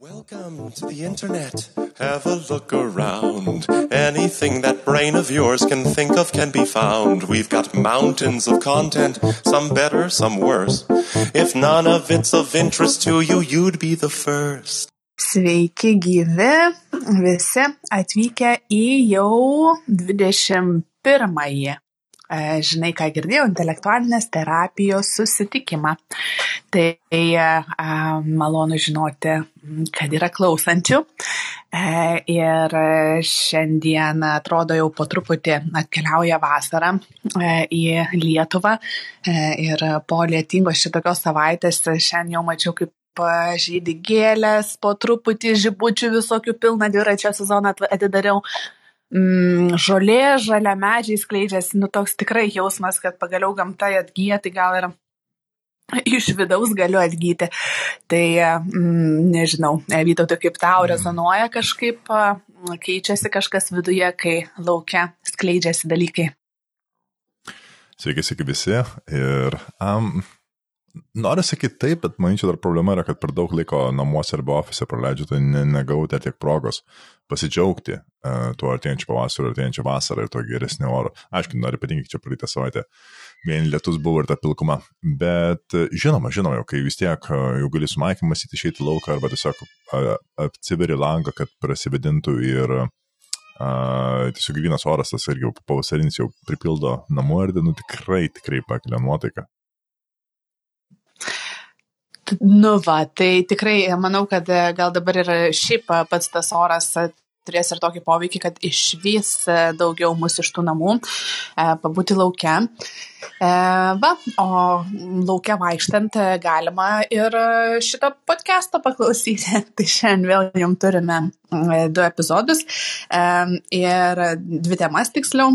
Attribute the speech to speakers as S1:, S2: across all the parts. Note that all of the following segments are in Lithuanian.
S1: Welcome to the internet. Have a look around. Anything that brain of yours can think of can be found. We've got mountains of content, some better, some worse. If none of it's of interest to you, you'd be the first.
S2: Sveiki gyvi visi atvykę į jau 21-ąjį e, žinai, ką girdėjau, intelektualinės terapijos susitikimą. Tai e, malonu žinoti, kad yra klausančių. E, ir šiandien atrodo jau po truputį atkeliauja vasara į Lietuvą. Ir po lietingos šitokios savaitės šiandien jau mačiau, kaip pažydi gėlės, po truputį žibučių visokių pilną dviračio sezoną atidariau. Mm, žolė, žalia medžiai skleidžiasi, nu toks tikrai jausmas, kad pagaliau gamta atgyja, tai gal ir iš vidaus galiu atgyti. Tai mm, nežinau, Vytautai, kaip tau rezonuoja kažkaip, keičiasi kažkas viduje, kai laukia skleidžiasi dalykai.
S3: Sveiki, sveiki visi. Ir um, Noriu sakyti taip, bet manyčiau dar problema yra, kad per daug laiko namuose arba ofise praleidžiu, tai ne, negauti tiek progos pasidžiaugti uh, tuo artėjančiu pavasariu, artėjančiu vasarą ir tuo geresniu oru. Aišku, noriu ypatingai čia praeitą savaitę vien lietus buvo ir ta pilkuma. Bet žinoma, žinoma, jau kai vis tiek jau gali su Maikė mąstyti išeiti lauką arba tiesiog atsiveri langą, kad prasivedintų ir Uh, tiesiog grynas oras, tas irgi pavasarinis jau pripildo namų erdvę, nu tikrai, tikrai pakelia nuotaiką.
S2: Nu va, tai tikrai manau, kad e, gal dabar ir šiaip e, pats tas oras e, turės ir tokį poveikį, kad išvys daugiau mūsų iš tų namų, pabūti laukia. Va, o laukia vaikštant galima ir šito podcast'o paklausyti. Tai šiandien vėl jums turime du epizodus ir dvi temas tiksliau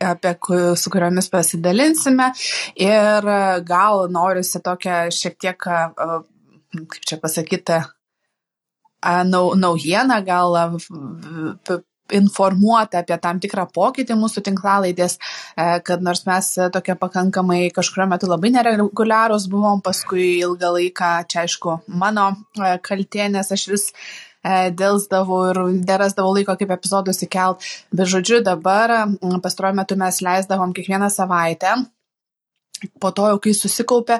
S2: apie, su kuriomis pasidalinsime. Ir gal norisi tokią šiek tiek, kaip čia pasakyti, nau, naujieną, gal informuoti apie tam tikrą pokytį mūsų tinklalaidės, kad nors mes tokie pakankamai kažkurio metu labai nereguliarūs buvom, paskui ilgą laiką, čia aišku, mano kaltė, nes aš vis E, dėlsdavau ir derasdavau laiko kaip epizodus įkelt. Bet žodžiu, dabar pastaruoju metu mes leisdavom kiekvieną savaitę. Po to jau kai susikaupė,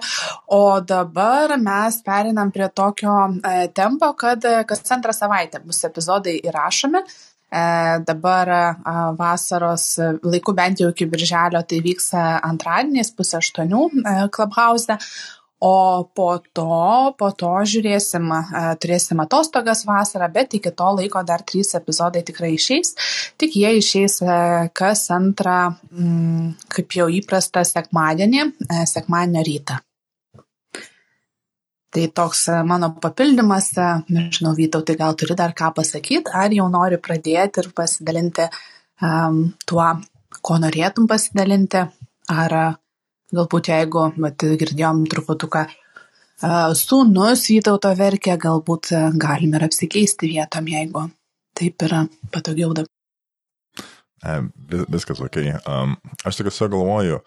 S2: o dabar mes perinam prie tokio e, tempo, kad kas antrą savaitę bus epizodai įrašomi. E, dabar vasaros laiku bent jau iki birželio tai vyks antradieniais pusę aštuonių Clubhouse, o po to po to žiūrėsim turėsim atostogas vasarą bet iki to laiko dar trys epizodai tikrai išeis. Tik jie išeis kas antrą mm, kaip jau įprasta sekmadienį sekmadienio rytą. Tai toks mano papildymas, nežinau, Vytautai, gal turi dar ką pasakyti, ar jau nori pradėti ir pasidalinti um, tuo, ko norėtum pasidalinti, ar Galbūt jeigu, mat, girdėjom truputuką, sūnus Vytauto verkė, galbūt galim ir apsikeisti vietom, jeigu taip yra patogiau dabar.
S3: E, viskas ok. Um, aš tik tiesiog galvoju,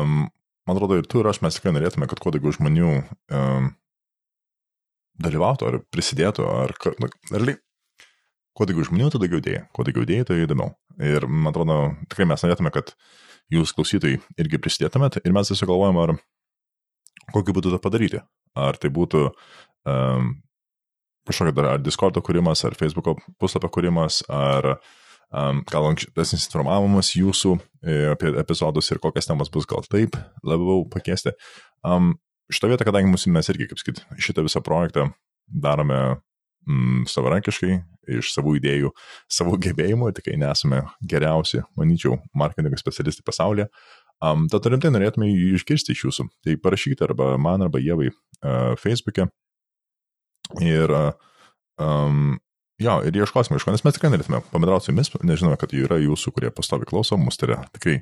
S3: um, man atrodo, ir tu ir aš mes tikrai norėtume, kad kuo daugiau žmonių um, dalyvautų ar prisidėtų, ar, nu, realiai, kuo daugiau žmonių, tuo daugiau idėjų, kuo daugiau idėjų, tai įdomiau. Ir man atrodo, tikrai mes norėtume, kad uh, jūs klausytojai irgi prisidėtumėt ir mes tiesiog galvojam, ar kokiu būdu tą padaryti. Ar tai būtų um, kažkokia dar ar Discord kūrimas, ar Facebook puslapio kūrimas, ar um, gal ankstesnis informavimas jūsų e, apie epizodus ir kokias temas bus gal taip labiau pakeisti. Um, šitą vietą, kadangi mūsų mes irgi, kaip sakyt, šitą visą projektą darome mm, savarankiškai, iš savų idėjų, savo gebėjimų, tikrai nesame geriausi, manyčiau, marketingo specialistai pasaulyje. Um, tad rimtai norėtume išgirsti iš jūsų. Tai parašykite arba man, arba Jėvai uh, Facebook'e. Ir, um, jo, ir ieškosime iš ko, nes mes tikrai norėtume pabendrauti su jumis, nežinome, kad yra jūsų, kurie pastovi klauso, mus tai yra tikrai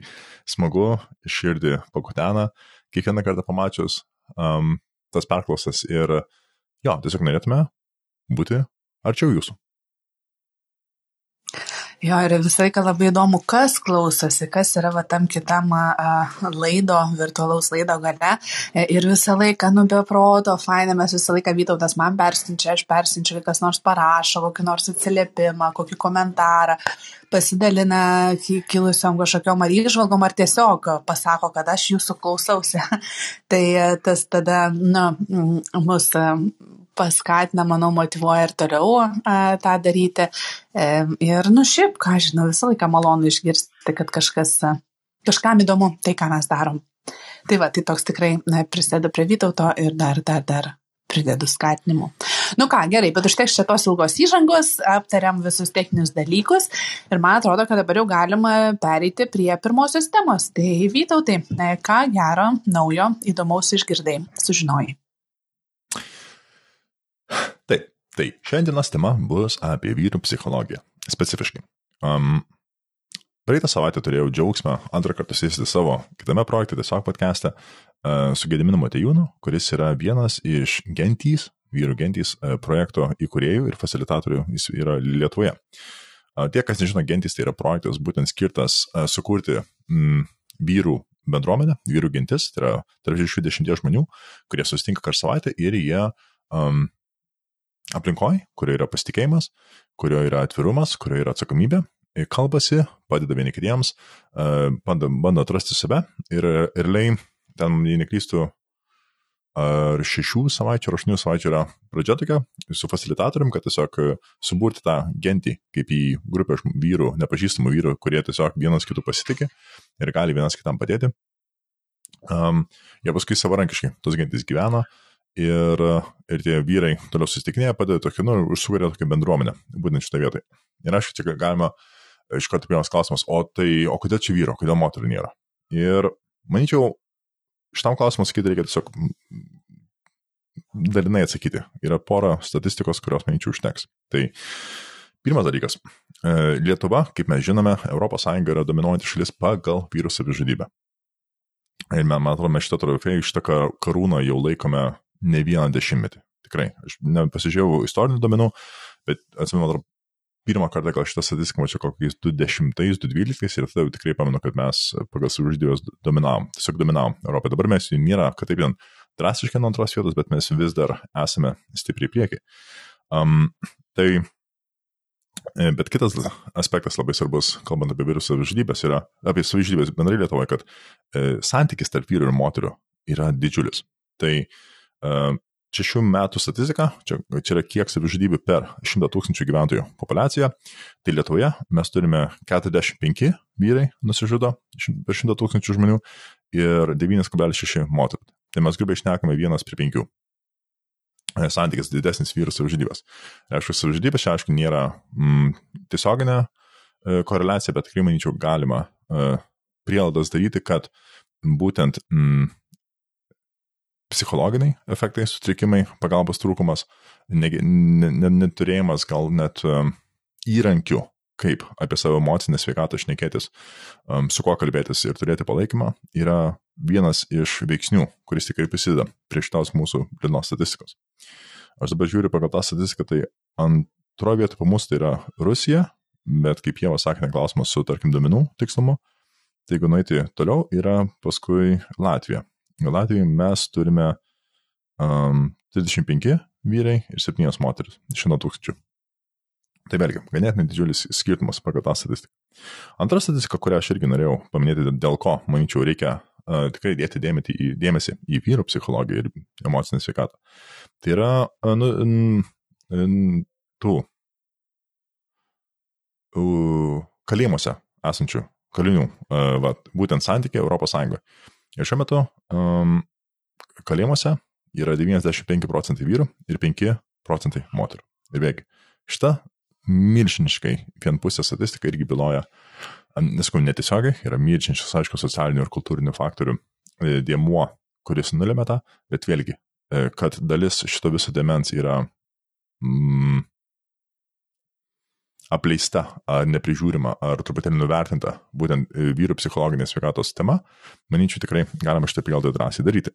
S3: smagu, širdį pakutena, kiekvieną kartą pamačius um, tas perklausas ir jo, tiesiog norėtume būti arčiau jūsų.
S2: Jo, ir visą laiką labai įdomu, kas klausosi, kas yra va tam kitam a, laido, virtualaus laido gale. E, ir visą laiką, nu, be proto, fainai, mes visą laiką vytautas man persinčia, aš persinčiu, kas nors parašo, kokį nors atsiliepimą, kokį komentarą, pasidalina kilusiom kažkokiom ar išvalgom, ar tiesiog pasako, kad aš jūsų klausausi. tai tas tada, nu, mus paskatina, manau, motivuoja ir toliau a, tą daryti. E, ir, nu, šiaip, ką žinau, visą laiką malonu išgirsti, kad kažkas, kažkam įdomu tai, ką mes darom. Tai va, tai toks tikrai na, prisėda prie Vytauto ir dar, dar, dar pridedu skatinimu. Nu ką, gerai, bet užteks šitos ilgos įžangos, aptariam visus techninius dalykus ir man atrodo, kad dabar jau galima pereiti prie pirmosios temos. Tai Vytautai, ką gero, naujo, įdomaus išgirdai, sužinojai.
S3: Taip, tai šiandienos tema bus apie vyrų psichologiją. Specifiškai. Um, Praeitą savaitę turėjau džiaugsmą antrą kartą sėsti savo kitame projekte, tiesiog podcast'e, uh, su Gediminu Matejūnu, kuris yra vienas iš gentys, vyrų gentys uh, projekto įkūrėjų ir facilitatorių, jis yra Lietuvoje. Uh, tie, kas nežino, gentys tai yra projektas būtent skirtas uh, sukurti mm, vyrų bendruomenę, vyrų gentis, tai yra tarp 60 žmonių, kurie susitinka kas savaitę ir jie um, aplinkoje, kurioje yra pasitikėjimas, kurioje yra atvirumas, kurioje yra atsakomybė, kalbasi, padeda vieni kitiems, bando, bando atrasti save ir realiai ten, jei neklystu, ar šešių savaičių, ar aštuonių savaičių yra pradžia tokia su facilitatorium, kad tiesiog suburti tą gentį kaip į grupę vyrų, nepažįstamų vyrų, kurie tiesiog vienas kitų pasitikė ir gali vienas kitam padėti. Um, jie paskui savarankiškai tos gentys gyvena, uh, ir, ir tie vyrai toliau susitikinėja, padeda tokį, nu, užsukūrė tokią bendruomenę, būtent šitą vietą. Ir aš čia galima iš karto pirmas klausimas, o tai, o kodėl čia vyro, kodėl moterų nėra? Ir manyčiau, šitam klausimui sakyti reikia tiesiog dalinai atsakyti. Yra pora statistikos, kurios, manyčiau, užteks. Tai pirmas dalykas. E, Lietuva, kaip mes žinome, ES yra dominuojanti šalis pagal vyrų savižudybę. Ir man, man atrodo, mes šitą trofėjų, šitą karūną jau laikome ne vieną dešimtmetį. Tikrai. Aš nepasižiūrėjau istorinių domenų, bet atsimenu, pirmą kartą gal šitą statistiką mačiau kokiais 2010-2012 ir tada tikrai pamenu, kad mes pagal savižudybės dominavom, tiesiog dominavom Europoje. Dabar mes jų nėra, kad taip vien drastiškai nuo antros vietos, bet mes vis dar esame stipriai prieki. Um, tai, e, bet kitas aspektas labai svarbus, kalbant apie vyrų savižudybės, yra apie savižudybės bendrai Lietuvoje, kad e, santykis tarp vyrų ir moterių yra didžiulis. Tai e, Čia šių metų statistika, čia, čia yra kiek savižudybių per 100 tūkstančių gyventojų populaciją. Tai Lietuvoje mes turime 45 vyrai nusižudo per 100 tūkstančių žmonių ir 9,6 moterų. Tai mes grubiai išnekame vienas prie penkių. E, santykis didesnis vyrų savižudybės. Aišku, savižudybė čia aišku nėra mm, tiesioginė e, koreliacija, bet tikrai manyčiau galima e, prielaidas daryti, kad būtent mm, psichologiniai efektai, sutrikimai, pagalbos trūkumas, neturėjimas gal net um, įrankių, kaip apie savo emocinę sveikatą šnekėtis, um, su kuo kalbėtis ir turėti palaikymą, yra vienas iš veiksnių, kuris tikrai prisideda prie šitos mūsų liūdnos statistikos. Aš dabar žiūriu pagal tą statistiką, tai antroje vietoje po mūsų tai yra Rusija, bet kaip Jėva sakė, klausimas su, tarkim, duomenų tikslumu. Tai jeigu nueiti toliau, yra paskui Latvija. Latvijoje mes turime um, 35 vyrai ir 7 moteris iš 100 tūkstančių. Tai vėlgi, ganėtinai didžiulis skirtumas pagal tą statistiką. Antra statistika, kurią aš irgi norėjau paminėti, dėl ko, manyčiau, reikia uh, tikrai dėti dėmesį į, dėmesį į vyrų psichologiją ir emocinę sveikatą. Tai yra, uh, nu, n, n, tų uh, kalėjimuose esančių kalinių, uh, va, būtent santykiai Europos Sąjungoje. Ir šiuo metu um, kalėjimuose yra 95 procentai vyrų ir 5 procentai moterų. Ir vėlgi, šita milžiniškai vienpusė statistika irgi byloja, neskau, netiesiogiai, yra milžiniškas, aišku, socialinių ir kultūrinių faktorių e, dėmuo, kuris nulėmė tą, bet vėlgi, e, kad dalis šito viso demens yra mm, apleista ar neprižiūrima ar truputėlį nuvertinta būtent e, vyrų psichologinės sveikatos tema, manyčiau tikrai galima šitą prielaidą drąsiai daryti.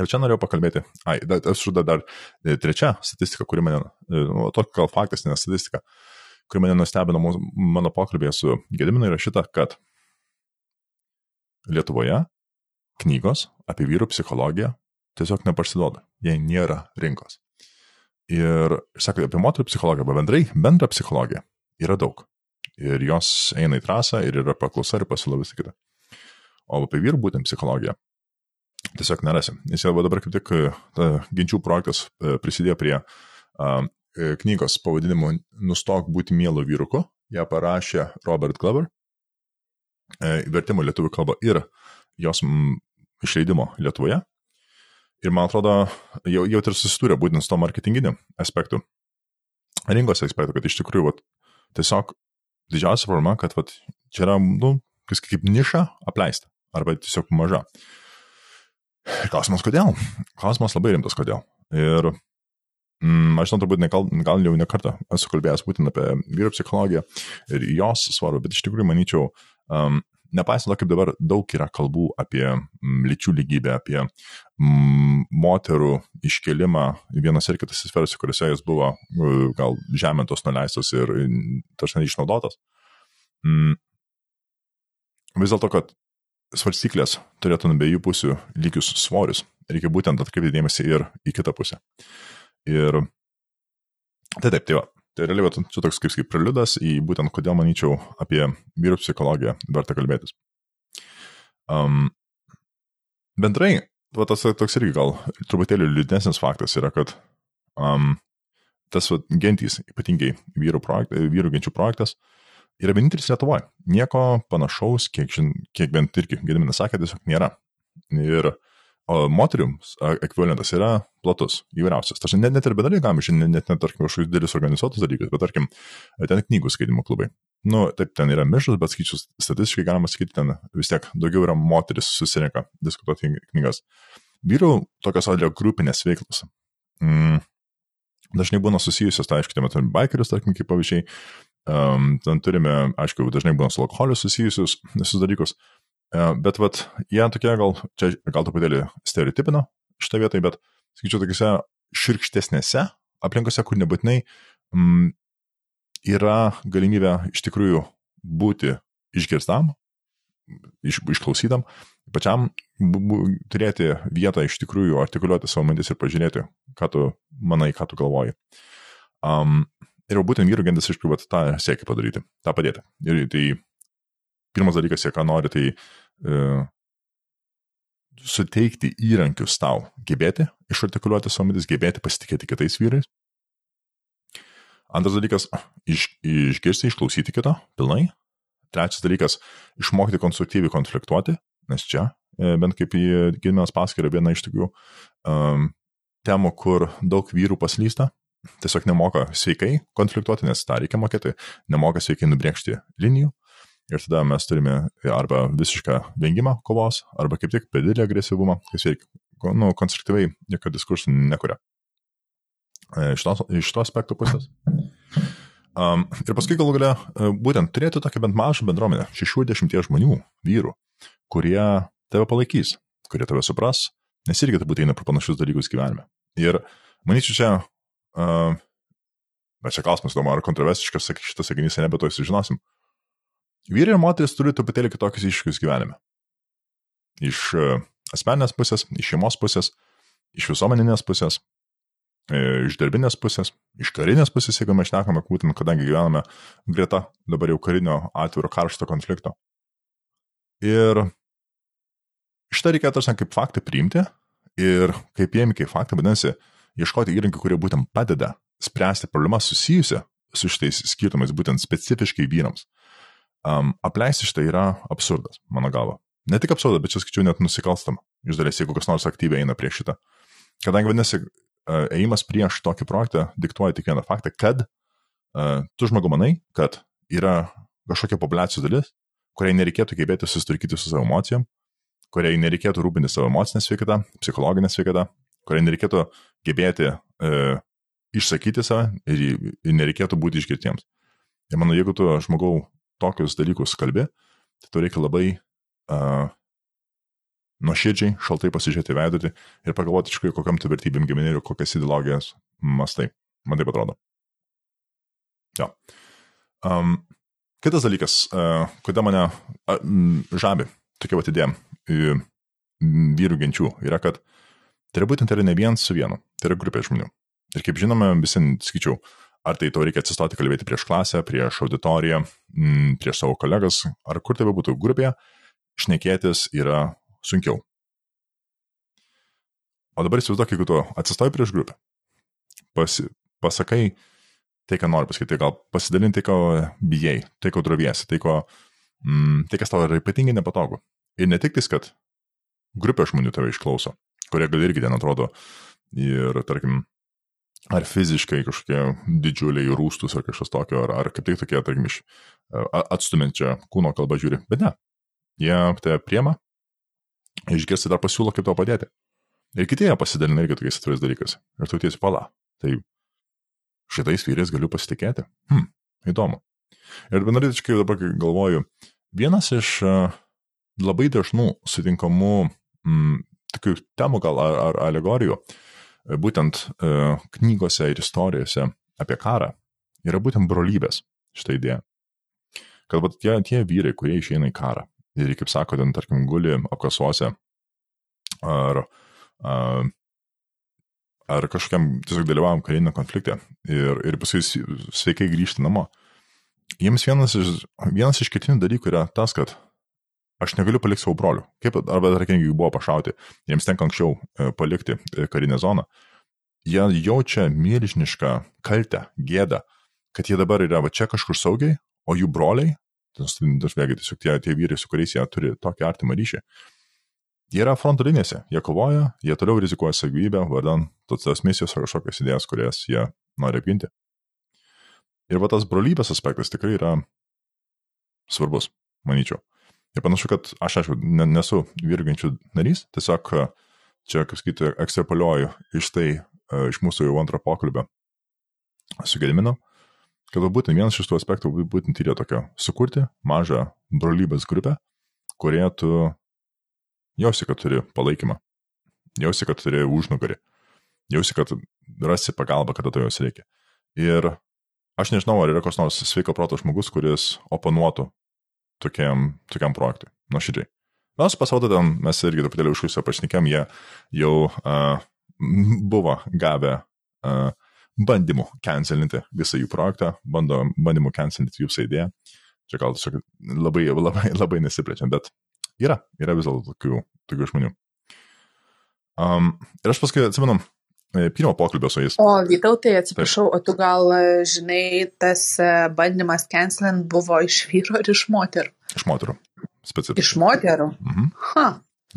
S3: Ir čia norėjau pakalbėti, ai, aš žuda dar e, trečia statistika, kuri mane, e, nu, tokia gal faktas, ne statistika, kuri mane nustebino mano pokalbėje su Gediminu, yra šita, kad Lietuvoje knygos apie vyrų psichologiją tiesiog nepasiduoda, jei nėra rinkos. Ir, sako, apie moterų psichologiją, arba bendrai bendrą psichologiją yra daug. Ir jos eina į trasą ir yra paklausa ir pasiūla visą kitą. O apie vyrų būtent psichologiją tiesiog nerasi. Nes jau dabar kaip tik ta, ginčių projektas e, prisidėjo prie a, e, knygos pavadinimu Nustok būti mielu vyruku. Ja parašė Robert Glover. E, vertimo lietuvių kalba ir jos išleidimo Lietuvoje. Ir man atrodo, jau, jau ir susidūrė būtent su to marketinginiu aspektu, rinkos aspektu, kad iš tikrųjų vat, tiesiog didžiausia problema, kad vat, čia yra, nu, kas kaip niša apleista arba tiesiog maža. Klausimas kodėl? Klausimas labai rimtas kodėl. Ir mm, aš žinau, turbūt ne, gal, jau ne kartą esu kalbėjęs būtent apie vyro psichologiją ir jos svarbu, bet iš tikrųjų manyčiau, um, nepaisant to, kaip dabar daug yra kalbų apie mm, lyčių lygybę, apie mm, moterų iškelimą vienose ir kitose sferose, kuriuose jos buvo uh, gal žemintos, nuleistos ir dažnai išnaudotos. Mm, vis dėlto, kad svarstyklės turėtų nuo abiejų pusių lygius svorius. Reikia būtent atkreipti dėmesį ir į kitą pusę. Ir tai taip, tai va. Tai realiai, va, čia toks kaip, kaip preliudas į būtent, kodėl manyčiau apie vyrų psichologiją verta kalbėtis. Um, bendrai, va, tas toks irgi gal truputėlį liūdnesnis faktas yra, kad um, tas va, gentys, ypatingai vyrų, projekt, vyrų genčių projektas, uh, yra vienintelis Lietuvoje. Nieko panašaus, kiek, žin, kiek bent irgi Gediminas sakė, tiesiog nėra. Ir o moterims ekvivalentas yra platus, įvairiausias. Tačiau net, net ir galime žinoti, net, net, tarkim, kažkokius didelius organizuotus dalykus, bet tarkim, ten knygų skaitimo klubai. Nu, taip, ten yra mišras, bet skaičius statistiškai galima sakyti, ten vis tiek daugiau yra moteris susirenka diskutuoti knygas. Vyrų tokios audio grupinės veiklos. Mm, dažnai būna susijusios, tai aišku, tuomet bikerius, tarkim, kaip pavyzdžiai, Um, ten turime, aišku, dažnai būna su alkoholiu susijusius visus dalykus, bet vat, jie tokie gal, čia gal truputėlį stereotipino šitą vietą, bet, sakyčiau, tokiuose širkštesnėse aplinkose, kur nebūtinai mm, yra galimybė iš tikrųjų būti išgirstam, iš, išklausytam, pačiam bu, bu, turėti vietą iš tikrųjų artikuliuoti savo mintis ir pažiūrėti, ką tu manai, ką tu galvoji. Um, Ir jau būtent vyrų gentis iš privat tą siekia padaryti, tą padėti. Ir tai pirmas dalykas, jie ką nori, tai e, suteikti įrankius tau, gebėti išartikuliuoti savo mintis, gebėti pasitikėti kitais vyrais. Antras dalykas - iš, išgirsti, išklausyti kitą pilnai. Trečias dalykas - išmokti konstruktyviai konfliktuoti, nes čia, e, bent kaip Gilminas paskiria, viena iš tokių um, temų, kur daug vyrų paslysta, tiesiog nemoka sveikai konfliktuoti, nes tą reikia mokėti, nemoka sveikai nubrėžti linijų. Ir tada mes turime arba visišką vengimą kovos, arba kaip tik per didelį agresyvumą, kas veikia, nu, konstruktyviai jokio diskursų nekuria. E, iš to, iš to aspektų pusės. Um, ir paskui galų gale e, būtent turėti tokią bent mažą bendruomenę, 60 žmonių, vyrų, kurie tave palaikys, kurie tave supras, nes irgi turbūt eina pro panašius dalykus gyvenime. Ir manyčiau, čia Uh, bet čia klausimas, įdomu, ar kontroversiškas šitas sakinys, ne, bet to sužinosim. Vyrai ir moteris turi truputėlį kitokius iššūkius gyvenime. Iš uh, asmeninės pusės, iš šeimos pusės, iš visuomeninės pusės, e, iš darbinės pusės, iš karinės pusės, jeigu mes šnekame, būtent kadangi gyvename greta dabar jau karinio atviro karšto konflikto. Ir šitą reikia tarsi kaip faktą priimti ir kaip jiem kaip faktą, vadinasi, ieškoti įrankių, kurie būtent padeda spręsti problemas susijusią su šitais skirtumais, būtent specifiškai vyrams. Um, apleisti šitą yra absurdas, mano galva. Ne tik absurdas, bet čia skaičiu net nusikalstama. Iš dalies, jeigu kas nors aktyviai eina prieš šitą. Kadangi vadinasi, ėjimas prieš tokį projektą diktuoja tik vieną faktą, kad uh, tu žmogu manai, kad yra kažkokia populiacijos dalis, kuriai nereikėtų gebėti susitvarkyti su savo emocijom, kuriai nereikėtų rūpinti savo emocinę sveikatą, psichologinę sveikatą, kuriai nereikėtų gebėti e, išsakyti save ir, ir nereikėtų būti išgirtiems. Ir manau, jeigu tu žmogau tokius dalykus kalbi, tai tu reikia labai uh, nuoširdžiai, šaltai pasižiūrėti veidotį ir pagalvoti iš tikrųjų, kokiam tu vertybėm ir kokias ideologijas mastai. Man taip atrodo. Jo. Um, kitas dalykas, uh, kodėl mane uh, žavi tokia vat idėja uh, vyrų genčių, yra, kad tai yra būtent tai yra ne vien su vienu, tai yra grupė žmonių. Ir kaip žinome, visi, skaičiau, ar tai tau reikia atsistoti kalbėti prieš klasę, prieš auditoriją, m, prieš savo kolegas, ar kur tai būtų grupėje, šnekėtis yra sunkiau. O dabar įsivaizduok, jeigu tu atsistoji prieš grupę, pasi, pasakai tai, ką nori pasakyti, gal pasidalinti tai, ko bijai, tai, ko droviesi, tai, ko, mm, tai kas tau yra ypatingai nepatogu. Ir ne tik tais, kad grupė žmonių tave išklauso, kurie gal irgi ten atrodo ir, tarkim, ar fiziškai kažkokie didžiuliai rūstus ar kažkas tokio, ar, ar kaip tik tokie, tarkim, iš atstumiančią kūno kalbą žiūri. Bet ne, jie tave priema, išgirsti dar pasiūlo, kaip tau padėti. Ir kiti jie pasidalina irgi tokiais atvirais dalykais. Ir tu tiesi pala. Tai šitais vyrais galiu pasitikėti. Hm, įdomu. Ir vienarytiškai dabar galvoju, vienas iš labai dažnų sutinkamų m, tokių temų gal ar, ar alegorijų, būtent e, knygose ir istorijose apie karą, yra būtent brolybės šitą idėją. Kad vat, tie, tie vyrai, kurie išeina į karą ir, kaip sako, ten, tarkim, guli apkasuose ar ar kažkokiam tiesiog dalyvavom karinio konflikte ir, ir paskui sveikai grįžti namo. Jiems vienas iš, vienas iš ketinių dalykų yra tas, kad aš negaliu palikti savo brolių. Kaip, arba, tarkim, jeigu buvo pašauti, jiems tenka anksčiau e, palikti e, karinę zoną. Jie jaučia milžinišką kaltę, gėdą, kad jie dabar yra va čia kažkur saugiai, o jų broliai, tas, vėlgi tiesiog tie, tie vyrai, su kuriais jie turi tokį artimą ryšį, Jie yra fronto linijose, jie kovoja, jie toliau rizikuoja savo gyvybę, vardan tos misijos ar kažkokios idėjas, kurias jie nori apginti. Ir va tas brolybės aspektas tikrai yra svarbus, manyčiau. Ir panašu, kad aš, aišku, nesu virginčių narys, tiesiog čia, kaip sakyti, ekstrapoliuoju iš tai, e, iš mūsų jau antro pokalbio su Gediminu, kad būtent vienas iš tų aspektų būtent yra tokio sukurti mažą brolybės grupę, kurie tu jausi, kad turi palaikymą, jausi, kad turi užnugarį, jausi, kad rasi pagalbą, kada to jos reikia. Ir aš nežinau, ar yra kas nors sveiko proto žmogus, kuris oponuotų tokiam, tokiam projektui, nuoširdžiai. Mes pasirodo, ten mes irgi truputėlį užkusio pašnekėm, jie jau uh, buvo gavę uh, bandymų cancelinti visą jų projektą, bando bandymų cancelinti jų idėją. Čia gal tiesiog labai, labai, labai nesiplečiam, bet Yra, yra vis dėlto tokių, tokių žmonių. Um, ir aš paskui atsimenu, pirmo pokalbio su jais.
S2: O Vytautai, atsiprašau, Taip. o tu gal e, žinai, tas e, bandymas cancelant buvo iš vyro ar iš moterų?
S3: Iš moterų. Specifiškai.
S2: Iš moterų?
S3: Mhm.
S2: Ha.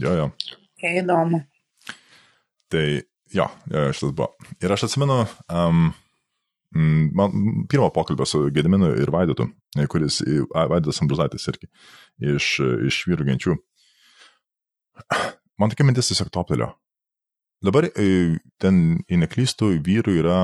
S3: Jo, jo.
S2: Okay, įdomu.
S3: Tai jo, jo, šitas buvo. Ir aš atsimenu, um, man pirmo pokalbio su Gediminu ir Vaidotu, kuris, Vaidotas Ambruzaitis irgi, iš, iš vyrų genčių. Man tokia mintis tiesiog toptelio. Dabar e, ten, jei neklystų, vyrų yra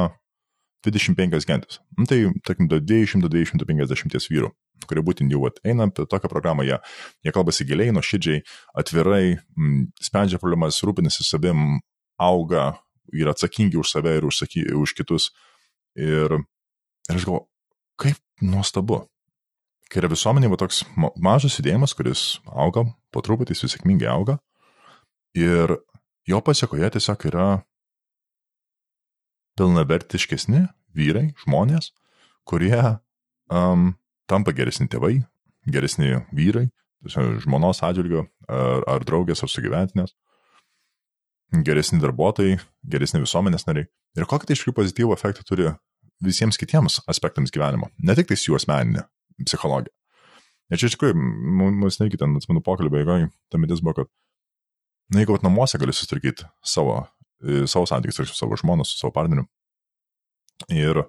S3: 25 gentis. Nu, tai, tarkim, 200-250 vyrų, kurie būtent jau eina apie tokią programą, jie, jie kalbasi giliai, nuoširdžiai, atvirai, m, sprendžia problemas, rūpinasi savim, auga, yra atsakingi už save ir už, saky, už kitus. Ir, ir aš galvoju, kaip nuostabu, kai yra visuomenė va toks mažas judėjimas, kuris auga, po truputį jis sėkmingai auga ir jo pasiekoje tiesiog yra pilnavertiškesni vyrai, žmonės, kurie um, tampa geresni tėvai, geresni vyrai, žmonos atžvilgiu, ar, ar draugės, ar sugyventinės, geresni darbuotojai, geresni visuomenės nariai. Ir kokį tai iš tikrųjų pozityvų efektą turi visiems kitiems aspektams gyvenimo, ne tik tais jų asmeninė, psichologija. Ir čia iš tikrųjų, mums nereikia ten, atsimenu, pokalbio, jeigu ta mintis buvo, kad, na, jeigu namuose gali susitvarkyti savo, e, savo santykius su savo žmona, su savo partneriu. Ir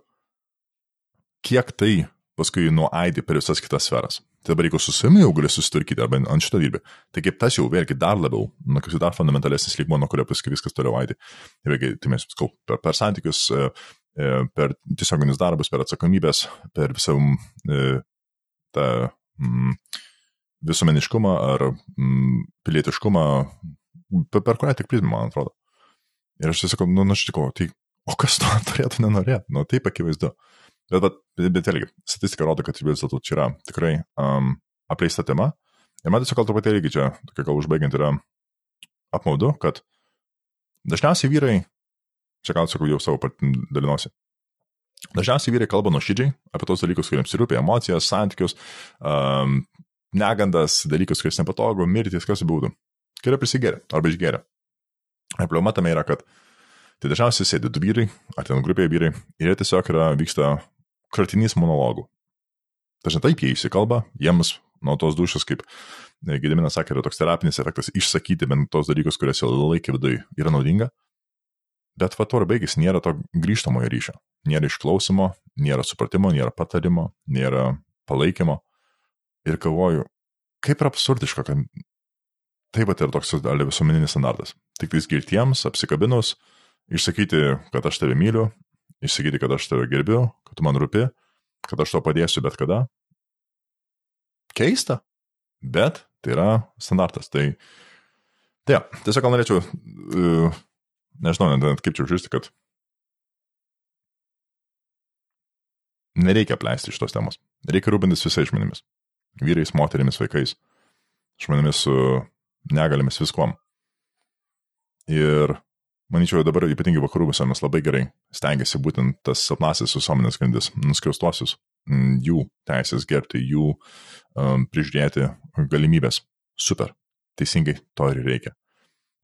S3: kiek tai paskui nuaidi per visas kitas sferas. Tai dabar jeigu su savimi jau gali susitvarkyti arba ant šito dirbi, tai kaip tas jau vėlgi dar labiau, nu, kaip dar fundamentalesnis lygmo, nuo kurio paskui viskas toliau aidi. Ir vėlgi, tai mes, skau, per, per santykius, e, e, per tiesioginius darbus, per atsakomybės, per visą tą mm, visuomeniškumą ar mm, pilietiškumą, per, kurią tik prizmę, man atrodo. Ir aš tiesiog, nu, aš tikau, tai o kas to turėtų nenorėti, nu, taip akivaizdu. Bet, bet, bet vėlgi, statistika rodo, kad vis dėlto čia yra tikrai um, apleista tema. Ir man tiesiog gal truputėlį irgi čia, tokia gal užbaigiant, yra apmaudu, kad dažniausiai vyrai, čia gal sakau jau savo dalinosi, dažniausiai vyrai kalba nuoširdžiai apie tos dalykus, kuriems rūpia emocijas, santykius, um, negandas, dalykus, kuris nepatogu, mirtis, kas būtų. Yra prisigeria arba išgeria. Ir problema tame yra, kad tai dažniausiai sėdi du vyrai, ar ten grupėje vyrai, ir jie tiesiog yra, vyksta kratinys monologų. Dažnai taip jie įsikalba, jiems nuo tos dušas, kaip Gediminas sakė, yra toks terapinis efektas išsakyti bent tos dalykus, kuriuos jau laikė viduje yra naudinga. Bet va to ir baigis, nėra to grįžtamojo ryšio. Nėra išklausimo, nėra supratimo, nėra patarimo, nėra palaikymo. Ir galvoju, kaip yra absurdiška, kad taip pat yra toks visuomeninis standartas. Tik tais girtiems, apsikabinus, išsakyti, kad aš tave myliu, išsakyti, kad aš tave gerbiu, kad tu man rūpi, kad aš to padėsiu bet kada. Keista, bet tai yra standartas. Tai, tai ja, tiesiog gal norėčiau, uh, nežinau, net kaip čia užžiūrėti, kad nereikia pleisti iš tos temos. Reikia rūpintis visais žmonėmis. Vyrais, moterimis, vaikais, žmonėmis su negalėmis viskuom. Ir manyčiau, dabar ypatingai vakarų visuomenės labai gerai stengiasi būtent tas silpnasis visuomenės grandis, nuskriaustosius, jų teisės gerbti, jų um, prižiūrėti galimybės. Super, teisingai to ir reikia.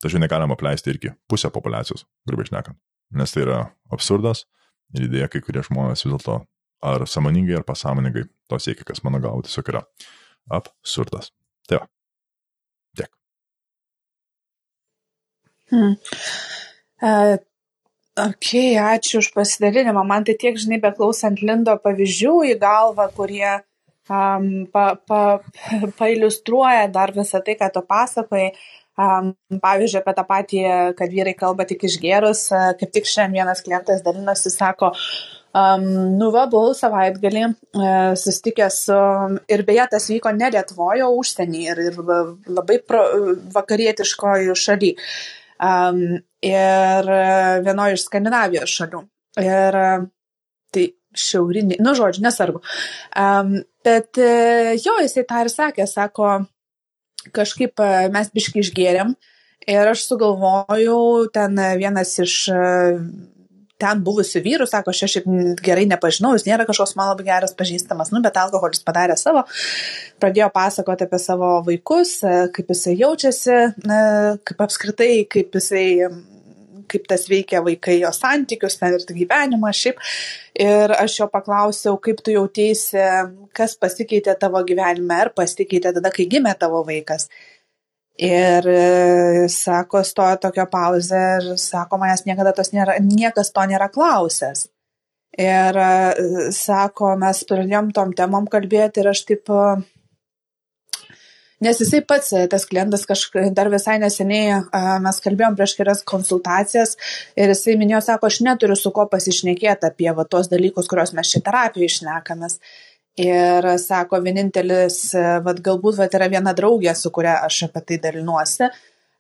S3: Tačiau negalima apleisti irgi pusę populacijos, grubiai šnekant, nes tai yra absurdas ir idėja, kai kurie žmonės vis dėlto ar samoningai, ar pasąmoningai to siekia, kas mano galva tiesiog yra absurdas. Tai va. Tiek.
S2: Hmm. Uh, Ok, ačiū už pasidalinimą. Man tai tiek, žinai, beklausant Lindo pavyzdžių į galvą, kurie um, pa, pa, pailustruoja dar visą tai, ką tu pasakoji. Um, pavyzdžiui, apie tą patį, kad vyrai kalba tik išgerus, uh, kaip tik šiandien vienas klientas dalinosi, sako, um, nu va, buvau savaitgalį uh, susitikęs su, ir beje, tas vyko ne Lietuvoje, o užsienį ir, ir labai pro, vakarietiškojo šaly. Um, ir vienoje iš Skandinavijos šalių. Ir tai šiaurinė, nu žodžiu, nesvarbu. Um, bet jo, jisai tą ir sakė, sako, kažkaip mes biški išgėrėm ir aš sugalvojau, ten vienas iš ten buvusių vyrų, sako, aš šiaip gerai nepažinau, jis nėra kažkoks man labai geras pažįstamas, nu, bet alkoholis padarė savo, pradėjo pasakoti apie savo vaikus, kaip jisai jaučiasi, kaip apskritai, kaip jisai kaip tas veikia vaikai jo santykius, ten ir gyvenimą šiaip. Ir aš jo paklausiau, kaip tu jautėsi, kas pasikeitė tavo gyvenime, ar pasikeitė tada, kai gimė tavo vaikas. Ir e, sako, stoja tokia pauzė ir sako, manęs niekada tos nėra, niekas to nėra klausęs. Ir e, sako, mes pradėjom tom temom kalbėti ir aš taip Nes jisai pats, e, tas klientas, kažkaip dar visai neseniai mes kalbėjom prieš kelias konsultacijas ir jisai minėjo, sako, aš neturiu su ko pasišnekėti apie va, tos dalykus, kuriuos mes čia terapijoje išnekamės. Ir sako, vienintelis, e, va, galbūt va, yra viena draugė, su kuria aš apie tai dalinuosi.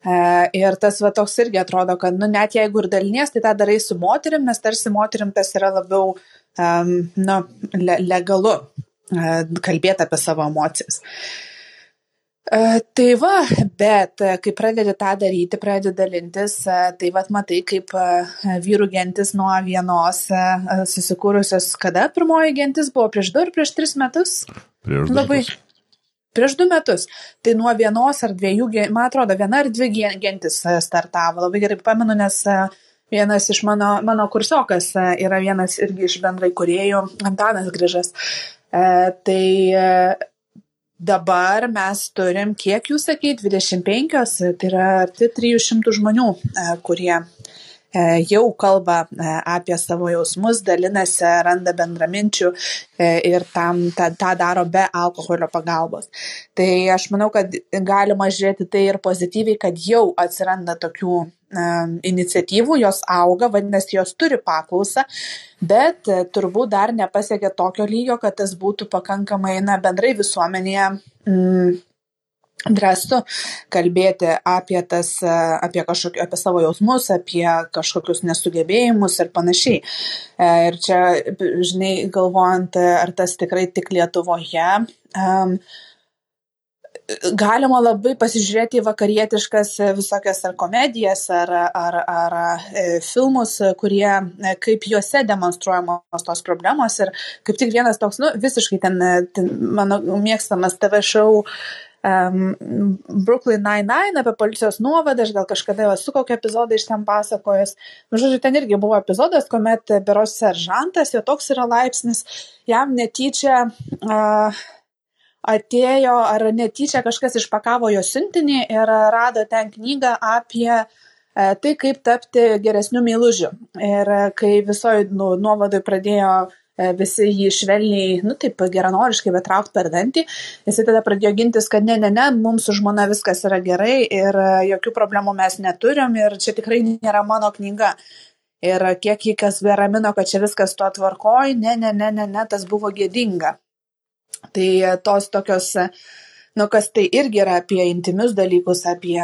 S2: E, ir tas va toks irgi atrodo, kad, nu, net jeigu ir dalinies, tai tą darai su moterim, nes tarsi moterim tas yra labiau, um, nu, le legalu uh, kalbėti apie savo emocijas. Uh, E, tai va, bet e, kai pradedi tą daryti, pradedi dalintis, e, tai va matai, kaip vyrų gentis nuo vienos susikūrusios, kada pirmoji gentis buvo, prieš du ar prieš tris metus?
S3: Prieš du.
S2: Labai. Prieš du metus. Tai nuo vienos ar dviejų, man atrodo, viena ar dvi gentis startavo. Labai gerai pamenu, nes vienas iš mano, mano kursiokas yra vienas irgi iš bendrai kuriejų, Antanas Grižas. E, tai Dabar mes turim, kiek jūs sakėt, 25, tai yra arti 300 žmonių, e, kurie e, jau kalba e, apie savo jausmus, dalinasi, randa bendraminčių ir tam, tą, tą daro be alkoholio pagalbos. Tai aš manau, kad galima žiūrėti tai ir pozityviai, kad jau atsiranda tokių iniciatyvų, jos auga, vadinasi, jos turi paklausą, bet e, turbūt dar nepasiekė tokio lygio, kad tas būtų pakankamai, na, bendrai visuomenėje mm, drąstu kalbėti apie, tas, apie, kažkokį, apie savo jausmus, apie kažkokius nesugebėjimus ir panašiai. E, ir čia, žinai, galvojant, ar tas tikrai tik Lietuvoje, um, galima labai pasižiūrėti į vakarietiškas visokias ar komedijas, ar, ar, ar e, filmus, kurie, kaip juose demonstruojamos tos problemos. Ir kaip tik vienas toks, nu, visiškai ten, ten mano mėgstamas TV šou um, Brooklyn Nine-Nine apie policijos nuovadą, aš gal kažkada esu kokią epizodą iš ten pasakojęs. Nu, žodžiu, ten irgi buvo epizodas, kuomet beros seržantas, jo toks yra laipsnis, jam netyčia uh, atėjo ar netyčia kažkas išpakavo jo siuntinį ir rado ten knygą apie tai, kaip tapti geresniu meilužiu. Ir kai visoji nu, nuovadai pradėjo E, visi jį švelniai, nu taip geranoriškai, bet traukt per dantį. Jisai tada pradėjo gintis, kad ne, ne, ne, mums su žmona viskas yra gerai ir e, jokių problemų mes neturim ir čia tikrai nėra mano knyga. Ir kiek jį kas beramino, kad čia viskas tuo tvarkoj, ne, ne, ne, ne, ne, tas buvo gėdinga. Tai e, tos tokios, nu kas tai irgi yra apie intimius dalykus, apie,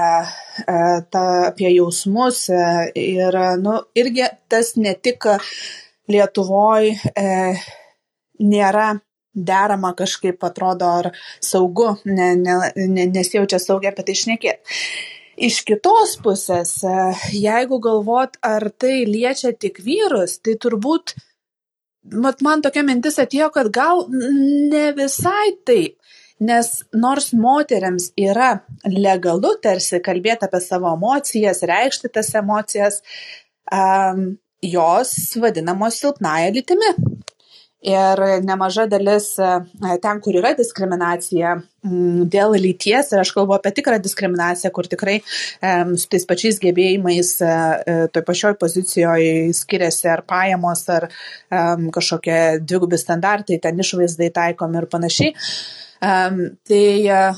S2: ta, apie jausmus ir, nu, irgi tas ne tik Lietuvoj e, nėra derama kažkaip atrodo ar saugu, ne, ne, ne, nesijaučia saugiai apie tai šnekėti. Iš kitos pusės, e, jeigu galvot, ar tai liečia tik vyrus, tai turbūt, mat, man tokia mintis atėjo, kad gal ne visai taip. Nes nors moteriams yra legalu tarsi kalbėti apie savo emocijas, reikšti tas emocijas, um, jos vadinamos silpnąja lytimi. Ir nemaža dalis e, ten, kur yra diskriminacija mm, dėl lyties, ir aš kalbu apie tikrą diskriminaciją, kur tikrai um, su tais pačiais gebėjimais uh, toj pačioj pozicijoje skiriasi ar pajamos, ar kažkokie dvigubi standartai, ten išvaizdai taikomi ir panašiai. Tai e,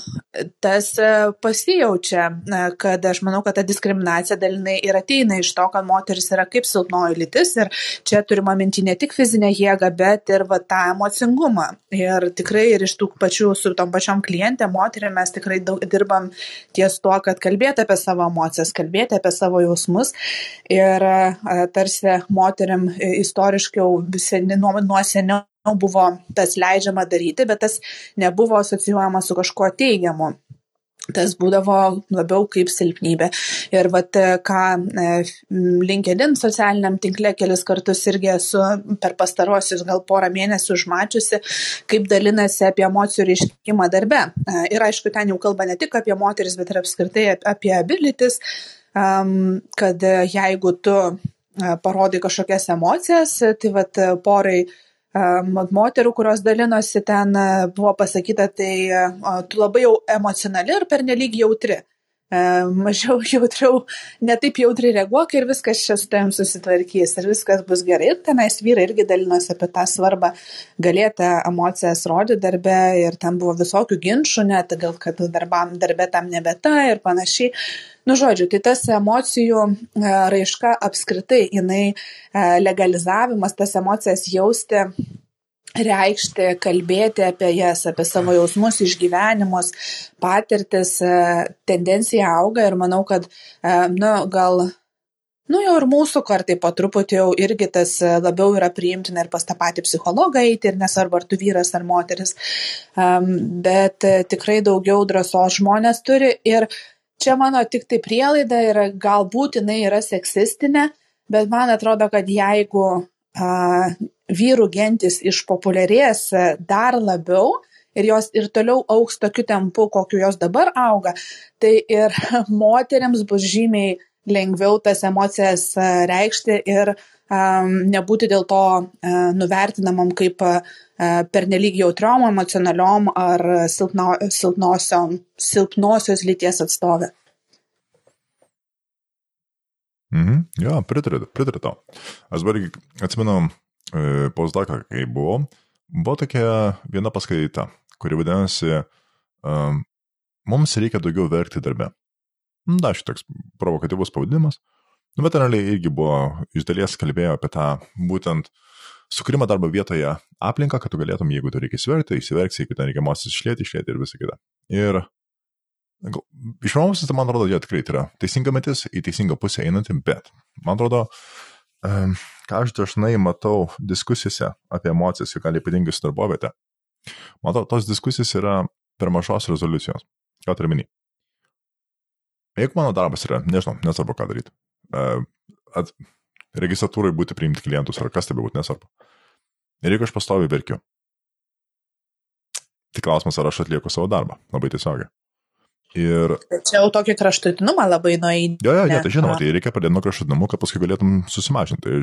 S2: tas e, pasijaučia, e, kad aš manau, kad ta diskriminacija dalinai ir ateina iš to, kad moteris yra kaip silpnoji lytis ir čia turima minti ne tik fizinę jėgą, bet ir va, tą emocingumą. Ir tikrai ir iš tų pačių su tom pačiom klientė, moterį mes tikrai daug, dirbam ties tuo, kad kalbėti apie savo emocijas, kalbėti apie savo jausmus ir tarsi moteriam istoriškai nuo, nuo seniau buvo tas leidžiama daryti, bet tas nebuvo asocijuojama su kažkuo teigiamu. Tas būdavo labiau kaip silpnybė. Ir vat, ką e, LinkedIn socialiniam tinkle kelis kartus irgi esu per pastarosius gal porą mėnesių užmačiusi, kaip dalinasi apie emocijų reiškimą darbe. E, ir aišku, ten jau kalba ne tik apie moteris, bet ir apskritai apie abilitis, kad jeigu tu e, parodai kažkokias emocijas, tai vat porai moterų, kurios dalinosi ten, buvo pasakyta, tai tu labai jau emocionali ir pernelyg jautri. Mažiau jautriau, netaip jautriai reaguok ir viskas čia su tavim susitvarkys ir viskas bus gerai. Ir tenais vyrai irgi dalinosi apie tą svarbą galėti emocijas rodyti darbe ir ten buvo visokių ginčių, net gal kad darbam, darbe tam nebeta ir panašiai. Nu, žodžiu, tai tas emocijų e, raiška apskritai, jinai e, legalizavimas, tas emocijas jausti reikšti, kalbėti apie jas, apie savo jausmus, išgyvenimus, patirtis, e, tendencija auga ir manau, kad, nu, gal, nu, jau ir mūsų kartai po truputį jau irgi tas labiau yra priimtina ir pas tą patį psichologą eiti ir nesvarbu, ar tu vyras ar moteris, bet tikrai daugiau drąsos žmonės turi ir čia mano tik tai prielaida ir galbūt jinai yra seksistinė, bet man atrodo, kad jeigu a, vyrų gentis išpopuliarės dar labiau ir jos ir toliau auks tokiu tempu, kokiu jos dabar auga, tai ir moteriams bus žymiai lengviau tas emocijas reikšti ir nebūti dėl to uh, nuvertinamam kaip uh, pernelyg jautriom, emocionaliom ar silpno, silpnosios lyties atstovė.
S3: Mhm, jo, pritariu, pritariu to. Aš dabar atsimenu e, postdaką, kai buvau, buvo tokia viena paskaita, kuri vadinasi um, Mums reikia daugiau verkti darbe. Na, šitoks provokatyvus pavadinimas. Nu, bet realiai irgi buvo iš dalies kalbėjo apie tą būtent sukūrimą darbo vietoje aplinką, kad tu galėtum, jeigu tu reikia įsiverkti, įsiverksi, jeigu ten reikia mosis išlėti, išlėti ir visą kitą. Ir iš vienos pusės, man atrodo, jie tikrai tai yra teisinga metis, į teisingą pusę einanti, bet man atrodo, ką aš dažnai matau diskusijose apie emocijas, ir gal ypatingai su darbovietė, man atrodo, tos diskusijos yra per mažos rezoliucijos. Ką turiu minį? Jeigu mano darbas yra, nežinau, nesvarbu ką daryti, at, registratūrai būti priimti klientus ar kas tai būtų nesvarbu. Ir jeigu aš pastoviai verkiu, tai klausimas, ar aš atlieku savo darbą, labai tiesiogiai. Ir...
S2: Čia jau tokį kraštutinumą labai nueini.
S3: Jo, jo, ne, tai žinoma, tai reikia pradėti nuo kraštutinumų, kad paskui galėtum susimažinti. Tai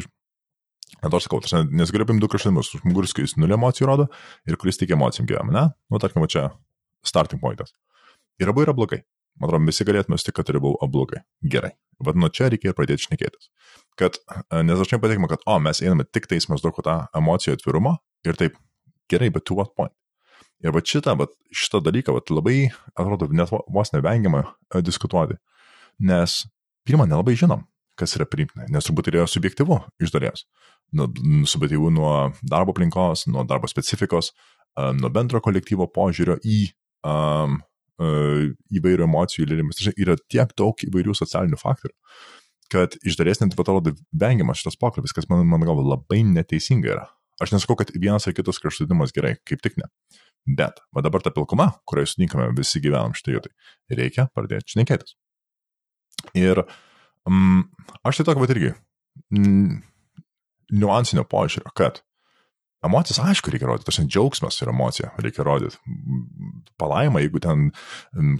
S3: Aš sakau, nes galiu paimti du kraštutinumus. Žmogus, kuris nulį emocijų rodo ir kuris tik emocijom gyvena, ne? Nu, tarkim, čia starting pointas. Ir abu yra blogai. Man atrodo, visi galėtume sutikti, kad yra abu blogai. Gerai. Vad nuo čia reikia pradėti šnekėtis. Kad, nes dažnai patikima, kad, o, mes einame tik tais mes daug tą emocijų atvirumą ir taip, gerai, bet to what point? Ir va šitą, va šitą dalyką, va labai, atrodo, net vos nevengiama e, diskutuoti. Nes pirmą nelabai žinom, kas yra priimtina, nes turbūt yra subjektivu iš dalies. Nu, subjektivu nuo darbo aplinkos, nuo darbo specifikos, e, nuo bendro kolektyvo požiūrio į um, įvairių emocijų lėlimas. Yra tiek daug įvairių socialinių faktorių, kad iš dalies net atrodo vengiamas šitas pokalbis, kas man, man galva labai neteisinga yra. Aš nesakau, kad vienas ar kitas kraštutinumas gerai, kaip tik ne. Bet, va dabar ta pilkuma, kurioje sutinkame visi gyvenam štai vietai, reikia pradėti šnekėtis. Ir mm, aš tai tokio, bet irgi, mm, niuansinio požiūrio, kad emocijas, aišku, reikia rodyti, tas džiaugsmas ir emocija reikia rodyti. Palaima, jeigu ten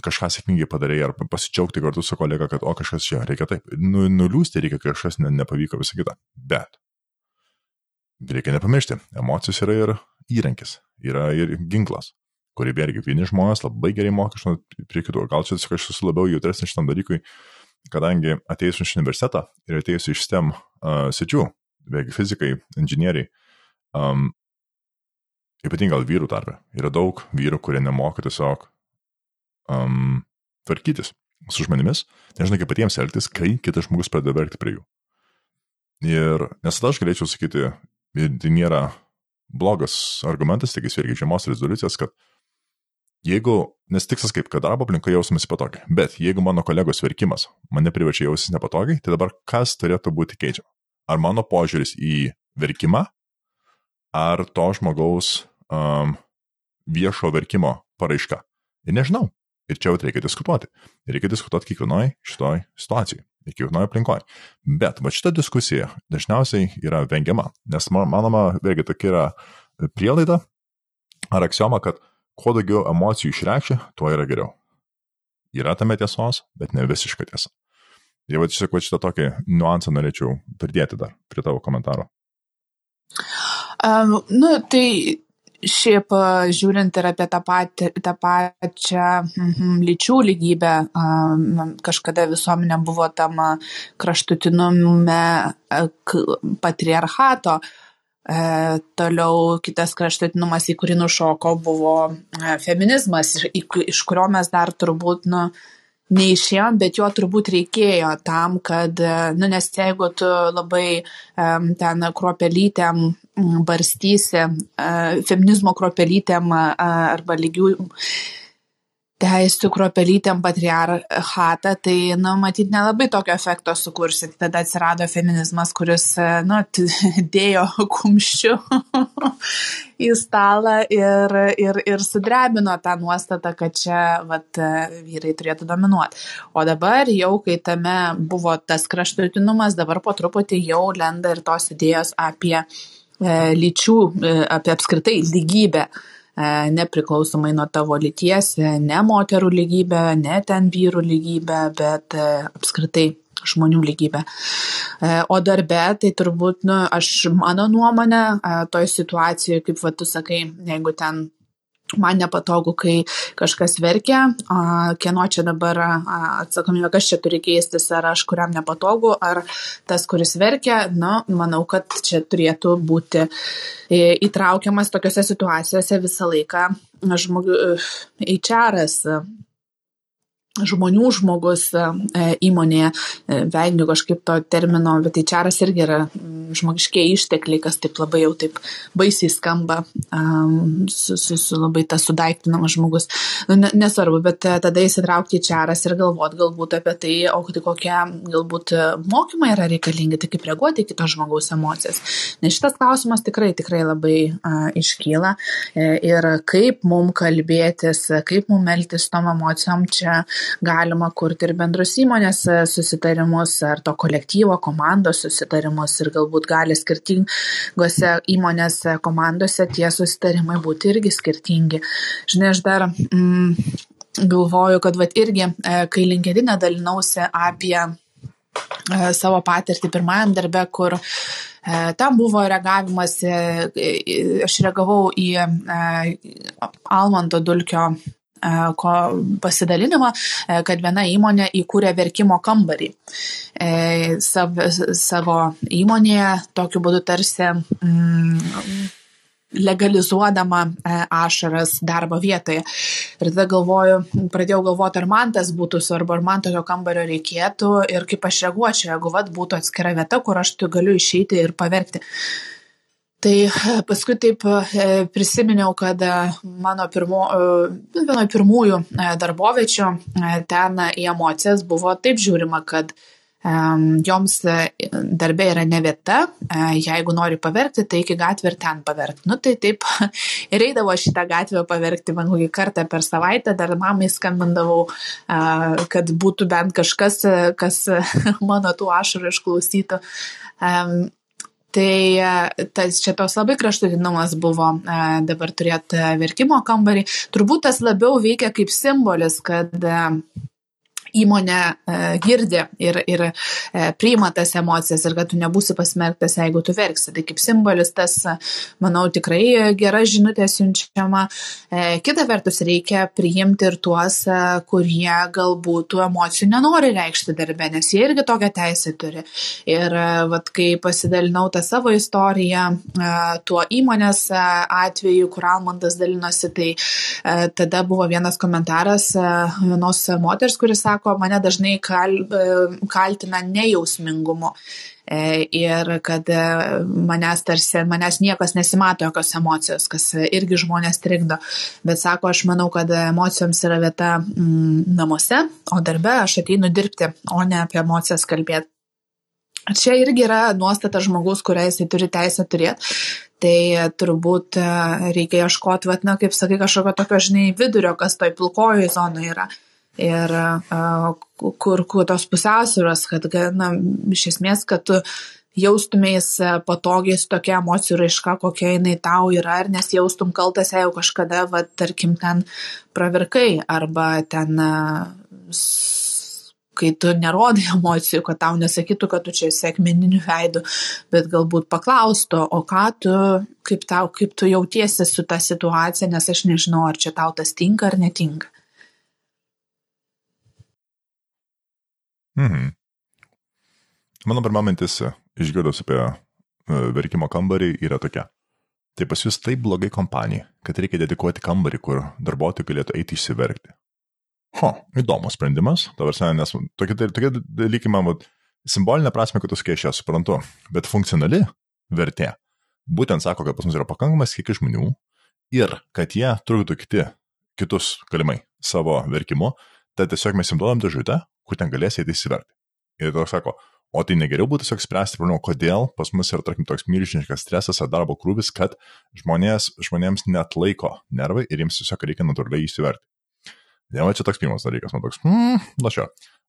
S3: kažką sėkmingai padarai, ar pasidžiaugti kartu su kolega, kad, o kažkas čia reikia taip, nu, nuliūsti reikia, kažkas ne, nepavyko visą kitą. Bet reikia nepamiršti, emocijos yra ir įrankis, yra ir ginklas, kurį vėlgi vieni žmonės labai gerai moka iš prie kitų. Gal čia tiesiog aš esu labiau jautresnis šitam dalykui, kadangi atėjus iš universitetą ir atėjus iš STEM uh, sičių, vėlgi fizikai, inžinieriai, um, ypatingai gal vyrų tarpe, yra daug vyrų, kurie nemoka tiesiog um, tvarkytis su žmonėmis, nežinai kaip patiems elgtis, kai kitas žmogus pradeda verkti prie jų. Ir nes tada aš galėčiau sakyti, tai nėra blogas argumentas, tik jis irgi žemos rezoliucijos, kad jeigu, nes tikslas kaip, kad darbo aplinkoje jausimės patogiai, bet jeigu mano kolegos verkimas mane privačiai jausis nepatogiai, tai dabar kas turėtų būti keičiama? Ar mano požiūris į verkimą, ar to žmogaus um, viešo verkimo paraiška? Ir nežinau. Ir čia jau reikia diskutuoti. Ir reikia diskutuoti kiekvienoje šitoj situacijai kiekvienoje aplinkoje. Bet va šita diskusija dažniausiai yra vengiama, nes manoma, vėlgi tokia yra prielaida ar aksioma, kad kuo daugiau emocijų išreikšti, tuo yra geriau. Yra tame tiesos, bet ne visiška tiesa. Ir va tiesiog šitą tokį niuansą norėčiau pridėti dar prie tavo komentaro.
S2: Um, nu, tai Šiaip žiūrint ir apie tą, patį, tą pačią mm, lyčių lygybę, kažkada visuomenė buvo tam kraštutinume patriarchato. E, toliau kitas kraštutinumas, į kurį nušoko, buvo feminizmas, iš kurio mes dar turbūt, nu, neišėjom, bet jo turbūt reikėjo tam, kad, nu, nes jeigu tu labai um, ten kruopelytėm barstysi, uh, feminizmo kruopelytėm uh, arba lygių teisų kruopelytėm patriarchatą, tai, nu, matyt, nelabai tokio efekto sukursi. Tada atsirado feminizmas, kuris, nu, dėjo kumščių į stalą ir, ir, ir sudrebino tą nuostatą, kad čia, vat, vyrai turėtų dominuoti. O dabar jau, kai tame buvo tas kraštutinumas, dabar po truputį jau lenda ir tos idėjos apie e, lyčių, e, apie apskritai lygybę. E, nepriklausomai nuo tavo lyties, e, ne moterų lygybė, ne ten vyrų lygybė, bet e, apskritai žmonių lygybę. O darbe, tai turbūt, nu, aš mano nuomonė, toj situacijoje, kaip va tu sakai, jeigu ten man nepatogu, kai kažkas verkia, kieno čia dabar atsakomybė, kas čia turi keistis, ar aš kuriam nepatogu, ar tas, kuris verkia, na, nu, manau, kad čia turėtų būti įtraukiamas tokiuose situacijose visą laiką žmogių HR-as žmonių žmogus e, įmonėje, e, vengiu kažkaip to termino, bet tai čaras irgi yra žmogiškiai ištekliai, kas taip labai jau taip baisiai skamba, su, su, su labai tas sudaiktinamas žmogus. Nu, nesvarbu, bet e, tada įsitraukti į čaras ir galvoti galbūt apie tai, o tai kokie galbūt mokymai yra reikalingi, tai kaip reaguoti į kito žmogaus emocijas. Nes šitas klausimas tikrai, tikrai labai uh, iškyla ir kaip mum kalbėtis, kaip mum elgtis tom emocijom čia galima kurti ir bendrus įmonės e, susitarimus ar to kolektyvo komandos susitarimus ir galbūt gali skirtingose įmonėse komandose tie susitarimai būti irgi skirtingi. Žinai, aš dar mm, galvoju, kad vat irgi, e, kai linkedinė dalinausi apie e, savo patirtį pirmajam darbe, kur Ten buvo reagavimas, aš reagavau į Almanto Dulkio E, pasidalinimą, e, kad viena įmonė įkūrė verkimo kambarį e, sav, savo įmonėje, tokiu būdu tarsi mm, legalizuodama ašaras darbo vietoje. Ir tada galvoju, pradėjau galvoti, ar man tas būtų svarbu, ar man tokio kambario reikėtų ir kaip aš reaguočiau, jeigu vat būtų atskira vieta, kur aš galiu išeiti ir paverkti. Tai e, paskui taip e, prisiminiau, kad e, mano pirmo, vienoje pirmųjų darbovečių ten į emocijas buvo taip žiūrima, kad joms darbė yra ne vieta, jeigu nori paverkti, tai iki gatvę ir ten paverkti. Nu tai taip ir eidavo šitą gatvę paverkti man kokį kartą per savaitę, dar mamai skambindavau, kad būtų bent kažkas, kas mano tų ašarų išklausytų. Tai e, tas čia tos labai kraštutinumas buvo e, dabar turėti verkimo kambarį. Turbūt tas labiau veikia kaip simbolis, kad e, įmonė e, girdi ir, ir e, priima tas emocijas ir kad tu nebūsi pasmerktas, jeigu tu verksi. Tai kaip simbolis tas, manau, tikrai gera žinutė siunčiama. E, kita vertus, reikia priimti ir tuos, kurie galbūt tų emocijų nenori reikšti darbę, nes jie irgi tokią teisę turi. Ir vat, kai pasidalinau tą savo istoriją, tuo įmonės atveju, kur Almandas dalinosi, tai tada buvo vienas komentaras vienos moters, kuris sako, sako, mane dažnai kal, e, kaltina nejausmingumu. E, ir kad e, manęs tarsi, manęs niekas nesimato jokios emocijos, kas irgi žmonės trikdo. Bet sako, aš manau, kad emocijoms yra vieta mm, namuose, o darbe aš ateinu dirbti, o ne apie emocijas kalbėti. Čia irgi yra nuostata žmogus, kurią jisai turi teisę turėti. Tai turbūt reikia ieškoti, na, kaip sakai, kažkokio tokio, žinai, vidurio, kas toj pilkojoje zonoje yra ir kur, kur tos pusiausvėros, kad, na, iš esmės, kad tu jaustumės patogiai su tokia emocijų raiška, kokia jinai tau yra, ir nesijaustum kaltas, jeigu kažkada, va, tarkim, ten pravirkai, arba ten, kai tu nerodai emocijų, kad tau nesakytų, kad tu čia esi akmeniniu veidu, bet galbūt paklaustų, o ką tu, kaip, tau, kaip tu jautiesi su ta situacija, nes aš nežinau, ar čia tau tas tinka ar netinka.
S3: Mhm. Mano pirma mintis, išgirdus apie e, verkimo kambarį, yra tokia. Tai pas jūs taip blogai kompanija, kad reikia dedikuoti kambarį, kur darbuotojai galėtų eiti išsiverkti. Ho, įdomus sprendimas, tavarsia, nes tokie, tokie dalykai man, vat, simbolinė prasme, kad tu aš suprantu, bet funkcionali vertė būtent sako, kad pas mus yra pakankamas kiekis žmonių ir kad jie trukdo kiti, kitus galimai savo verkimu, tai tiesiog mes jiems duodam dėžutę, kur ten galės eiti įsiverti. Ir toks sako, o tai negeriau būtų tiesiog spręsti problemą, kodėl pas mus yra, tarkim, toks milžiniškas stresas ar darbo krūvis, kad žmonės, žmonėms net laiko nervai ir jiems tiesiog reikia natūraliai įsiverti. Ne, va čia toks pirmas dalykas, man toks, hmm, lašio.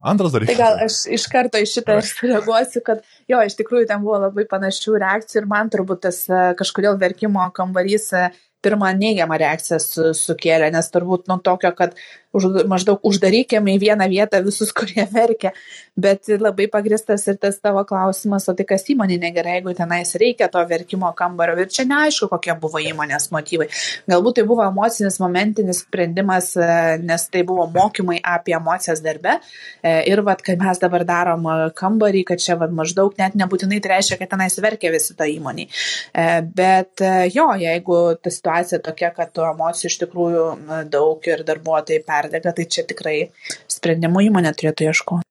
S3: Antras dalykas.
S2: Tai gal aš iš karto iš šitą sureaguosiu, kad jo, iš tikrųjų ten buvo labai panašių reakcijų ir man turbūt tas e, kažkodėl verkimo kambarys e, pirmą neigiamą reakciją su, sukėlė, nes turbūt nuo tokio, kad už, maždaug uždarykime į vieną vietą visus, kurie verkia, bet labai pagristas ir tas tavo klausimas, o tai kas įmonė negerai, jeigu tenais reikia to verkimo kambario ir čia neaišku, kokie buvo įmonės motyvai. Galbūt tai buvo emocinis momentinis sprendimas, e, nes tai buvo mokymai apie emocijas darbe e, ir vad, kai mes dabar darom kambarį, kad čia vad maždaug net nebūtinai tai reiškia, kad tenais verkia visi to įmoniai. E, bet jo, jeigu ta situacija tokia, kad tų emocijų iš tikrųjų daug ir darbuotojai perdega, tai čia tikrai sprendimų įmonė turėtų ieškoti.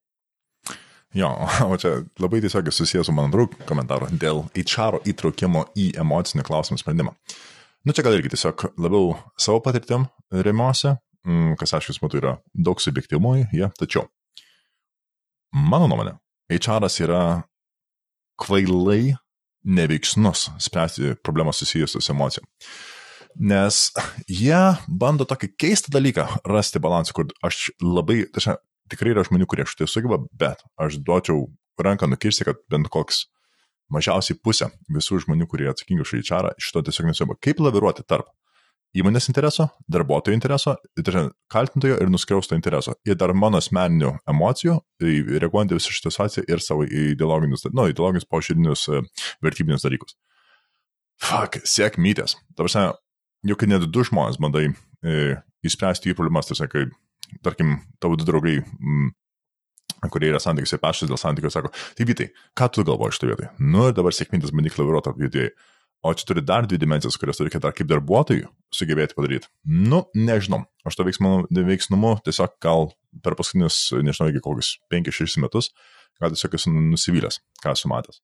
S3: Jo, o čia labai tiesiog susijęs su mano draugų komentaru dėl HR įtraukimo į emocinį klausimą sprendimą. Nu, čia gal irgi tiesiog labiau savo patirtim remiuosi, mm, kas aišku, būtų yra daug subjektivumo, jie, tačiau mano nuomonė, HR yra kvailai neveiksnus spręsti problemas susijusios su emocijom. Nes jie bando tokį keistą dalyką rasti balansą, kur aš labai, tačiau tikrai yra žmonių, kurie šitai sugeba, bet aš duočiau ranką nukirsti, kad bent koks mažiausiai pusė visų žmonių, kurie atsakingi už HR, šito tiesiog nesugeba. Kaip laviruoti tarp įmonės intereso, darbuotojo intereso, tai kaltintojo ir nuskriausto intereso. Ir dar mano asmeninių emocijų, reaguojant į visą šitą situaciją ir savo ideologinius, nu, ideologinius požiūrinius e, vertybinius dalykus. Fuck, sėk mytės. Tarsi, juk net du žmonės bandai e, įspręsti jų problemas, tiesiog, kai tarkim, tavo du draugai, m, mm, kurie yra santykiuose pešas dėl santykių, sako, tai vytai, ką tu galvoji šitoje vietoje? Nu ir dabar sėkmintis bandyk laviruoti tarp judėjai. O čia turi dar dvi dimensijas, kurias reikia dar kaip darbuotojų sugebėti padaryti. Nu, nežinau. Aš to veiksmumu tiesiog gal per paskutinius, nežinau, iki kokius 5-6 metus, gal tiesiog esu nusivylęs, ką esu matęs.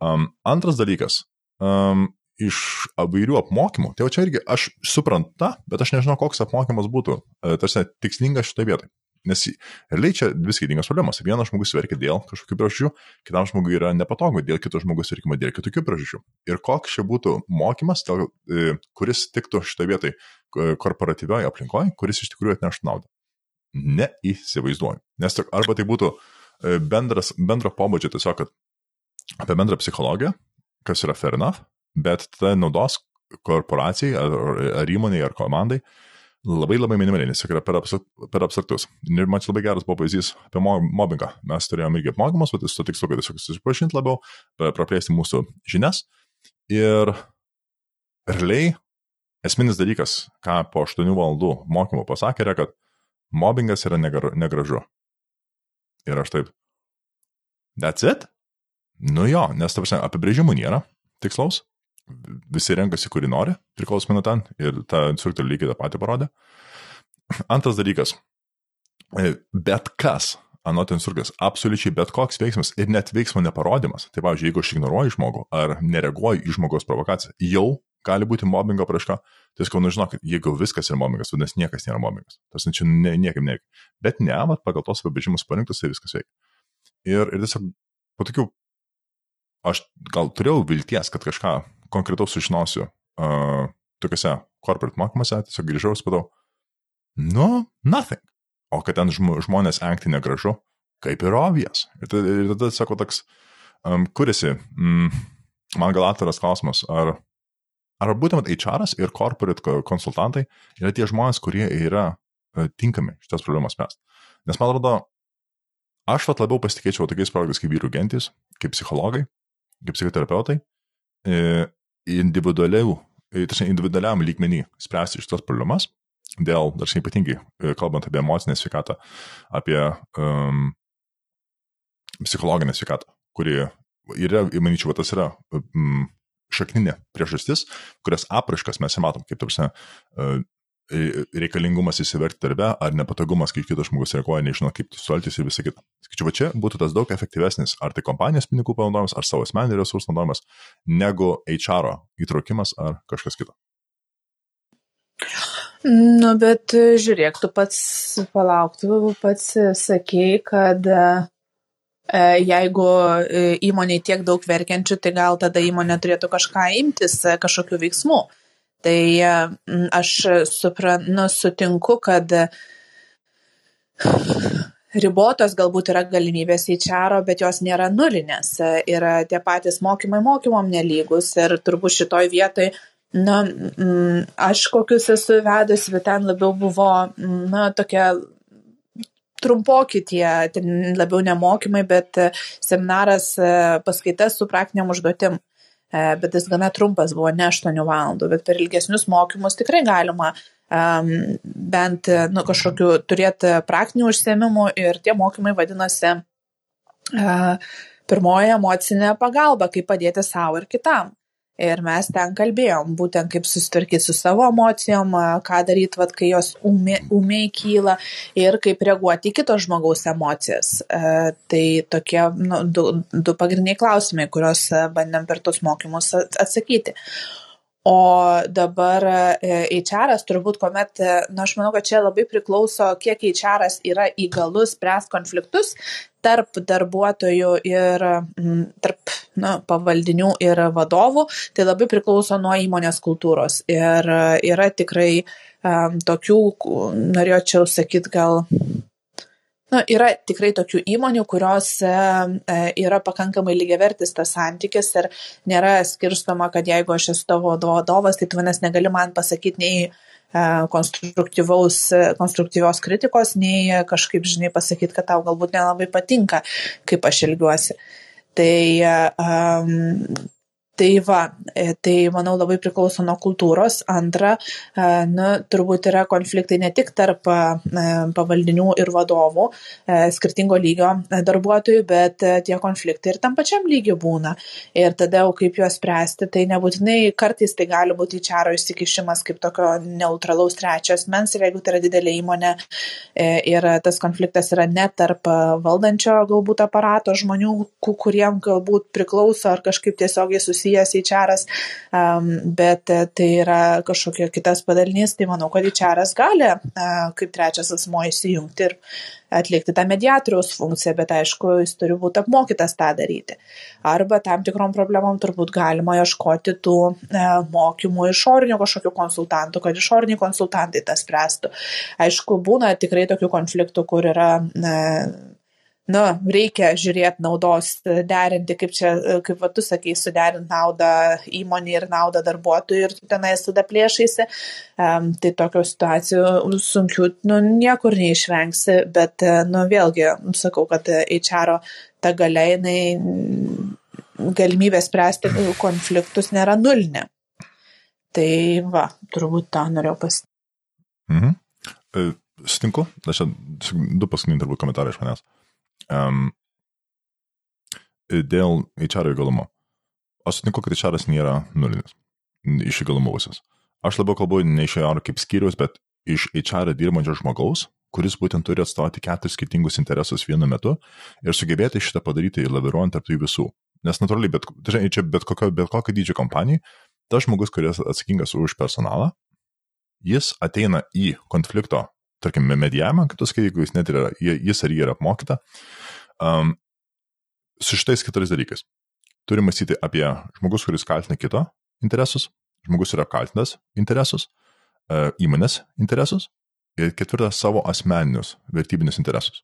S3: Um, antras dalykas. Um, iš įvairių apmokymų, tai jau čia irgi aš suprantu, bet aš nežinau, koks apmokymas būtų, e, tarsi tikslingas šitoje vietoje. Nes realiai čia dvi skirtingos problemos. Vienas žmogus verkia dėl kažkokių priežasčių, kitam žmogui yra nepatogu dėl kito žmogus verkimo dėl kitokių priežasčių. Ir koks čia būtų mokymas, e, kuris tiktų šitoje vietoje korporatyvioje aplinkoje, kuris iš tikrųjų atneštų naudą. Neįsivaizduoju. Nes arba tai būtų e, bendras, bendro pobūdžio tiesiog, kad apie bendrą psichologiją, kas yra fair enough, bet ta naudos korporacijai ar, ar įmoniai ar komandai labai labai minimaliai, nes yra per, per abstraktus. Ir man čia labai geras buvo pavyzdys apie mobbingą. Mes turėjome irgi apmokymus, bet su tikslu, kad tiesiog susipažinti labiau, praplėsti mūsų žinias. Ir realiai esminis dalykas, ką po 8 valandų mokymų pasakė, yra, kad mobbingas yra negražu. Ir aš taip. That's it? Nu jo, nes ta prasme apibrėžimų nėra tikslaus, visi renkasi, kurį nori, priklausomai nuo ten, ir ta instruktorių lygiai tą patį parodė. Antras dalykas, e, bet kas, anot instruktorius, absoliučiai bet koks veiksmas ir net veiksmo neparodimas, tai pavyzdžiui, jeigu aš ignoruoju žmogų ar nereaguoju į žmogaus provokaciją, jau gali būti mobbingo praška, tai sakau, nu žinok, jeigu viskas yra mobbingas, vadinasi niekas nėra mobbingas. Tas čia ne, niekam neveikia. Bet ne, mat, pagal tos apibrėžimus parinktus, tai viskas veikia. Ir, ir tiesiog po tokių, aš gal turėjau vilties, kad kažką konkretaus sužinosiu uh, tokiuose corporate mokymuose, tiesiog grįžau ir spadau, nu, nothing. O kad ten žmonės engti negražu, kaip ir obvious. Ir tada, ir tada sako toks, um, kuriasi, mm, man gal atviras klausimas, ar, ar būtent HR ir corporate konsultantai yra tie žmonės, kurie yra uh, tinkami šitas problemas spręsti. Nes man atrodo, aš vat labiau pasitikėčiau tokiais projektais kaip vyrų gentis, kaip psichologai, kaip psichoterapeutai, e, individualiam lygmenį spręsti šitas problemas, dėl, dažnai ypatingai, e, kalbant apie emocinę sveikatą, apie um, psichologinę sveikatą, kuri yra, manyčiau, tas yra um, šakninė priežastis, kurias apraškas mes matom, kaip, tarsi, reikalingumas įsiverti darbe, ar nepatogumas, kai kitas žmogus reaguoja, nežino, kaip suelgtis ir visą kitą. Skaičiu, va čia būtų tas daug efektyvesnis, ar tai kompanijos pinigų panaudojimas, ar savo asmeninių resursų naudojimas, negu HR įtraukimas ar kažkas kito.
S2: Nu, bet žiūrėk, tu pats palauktų, pats sakei, kad e, jeigu e, įmonė tiek daug verkiančių, tai gal tada įmonė turėtų kažką imtis, e, kažkokių veiksmų. Tai aš supran, nu, sutinku, kad ribotos galbūt yra galimybės į čaro, bet jos nėra nulinės. Yra tie patys mokymai mokymom nelygus ir turbūt šitoj vietoj, na, aš kokius esu vedus, bet ten labiau buvo, na, tokia trumpoki tie, labiau nemokymai, bet seminaras paskaita su praktiniam užduotim. E, bet jis gana trumpas buvo, ne 8 valandų, bet per ilgesnius mokymus tikrai galima um, bent nu, kažkokiu turėti praktinių užsiemimų ir tie mokymai vadinasi uh, pirmoji emocinė pagalba, kaip padėti savo ir kitam. Ir mes ten kalbėjom, būtent kaip susitvarkyti su savo emocijom, ką daryti, vat, kai jos umiai, umiai kyla ir kaip reaguoti į kito žmogaus emocijas. E, tai tokie nu, du, du pagrindiniai klausimai, kuriuos bandėm per tos mokymus atsakyti. O dabar HR turbūt, kuomet, na, aš manau, kad čia labai priklauso, kiek HR yra įgalus spręs konfliktus tarp darbuotojų ir tarp na, pavaldinių ir vadovų, tai labai priklauso nuo įmonės kultūros. Ir yra tikrai um, tokių, norėčiau sakyti, gal Nu, yra tikrai tokių įmonių, kurios e, yra pakankamai lygiavertis tas santykis ir nėra skirstoma, kad jeigu aš esu tavo vadovas, tai tu manęs negali man pasakyti nei e, konstruktyvios kritikos, nei kažkaip, žinai, pasakyti, kad tau galbūt nelabai patinka, kaip aš elgiuosi. Tai um, Tai va, e, tai manau labai priklauso nuo kultūros. Antra, e, nu, turbūt yra konfliktai ne tik tarp e, pavaldinių ir vadovų, skirtingo lygio darbuotojų, bet tie konfliktai ir tam pačiam lygiu būna. Ir tada jau kaip juos spręsti, tai nebūtinai kartais tai gali būti čaro įsikišimas kaip tokio neutralaus trečias mens ir jeigu tai yra didelė įmonė ir tas konfliktas yra ne tarp valdančio galbūt aparato žmonių, kuriem galbūt priklauso ar kažkaip tiesiogiai susiję susijęs um, bet e, tai yra kažkokia kitas padalinys, tai manau, kad HR gali kaip trečias asmo įsijungti ir atlikti tą mediatoriaus funkciją, bet aišku, jis turi būti apmokytas tą daryti. Arba tam tikrom problemom turbūt galima ieškoti tų e, mokymų išorinių kažkokių konsultantų, kad išoriniai konsultantai tą spręstų. Aišku, būna tikrai tokių konfliktų, kur yra e, nu, reikia žiūrėti naudos, derinti, kaip čia, kaip va, tu sakai, suderinti naudą įmonį ir naudą darbuotojui ir tenais tada plėšaisi. Um, tai tokių situacijų sunkių, nu, niekur neišvengsi, bet, nu, vėlgi, sakau, kad HR ta galia, jinai galimybė spręsti konfliktus nėra nulinė. Tai va, turbūt tą norėjau pasakyti.
S3: Mhm. E, sutinku, aš du paskutiniai turbūt komentarai iš manęs. Um, dėl HR įgalumo. Aš sutinku, kad HR nėra nulinis iš įgalumo pusės. Aš labiau kalbu ne iš HR kaip skyrius, bet iš HR dirbančio žmogaus, kuris būtent turi atstovauti keturis skirtingus interesus vienu metu ir sugebėti šitą padaryti laviruojant tarp jų visų. Nes natūraliai, bet, žinai, čia bet kokio, bet kokio dydžio kompanijai, tas žmogus, kuris atsakingas už personalą, jis ateina į konflikto tarkim, medijavimą, kaip tu sakai, jeigu jis net yra, jis ar jie yra apmokyta, um, su šitais kitais dalykais. Turi mąstyti apie žmogus, kuris kaltina kito interesus, žmogus yra apkaltintas interesus, uh, įmonės interesus ir ketvirtas savo asmeninius vertybinius interesus.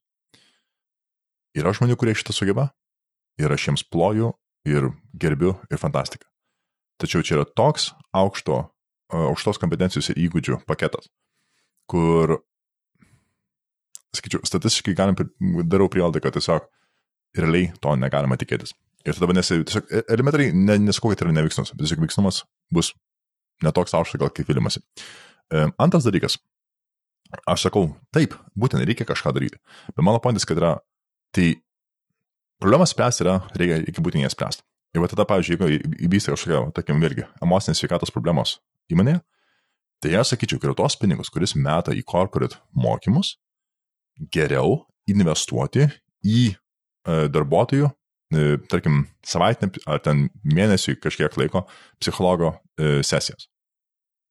S3: Yra žmonių, kurie šitą sugeba ir aš jiems ploju ir gerbiu ir fantastika. Tačiau čia yra toks aukšto, aukštos kompetencijos ir įgūdžių paketas, kur sakyčiau, statistiškai galim, darau prielaidą, kad tiesiog realiai to negalima tikėtis. Ir tada nesi, tiesiog e, elementariai ne, nesakau, kad tai yra neveiksnus, tiesiog veiksnumas bus netoks aukštas, gal kaip vilimasi. E, antras dalykas. Aš sakau, taip, būtent reikia kažką daryti. Bet mano pointas, kad yra, tai problemas spręsti yra, reikia iki būtinai jas spręsti. Ir va tada, pavyzdžiui, jeigu įvyksta kažkokia, tarkim, vėlgi, emocinės sveikatos problemos įmonėje, tai aš sakyčiau, kad tos pinigus, kuris meta į corporate mokymus, geriau investuoti į e, darbuotojų, e, tarkim, savaitinę ar ten mėnesiui kažkiek laiko psichologo e, sesijas.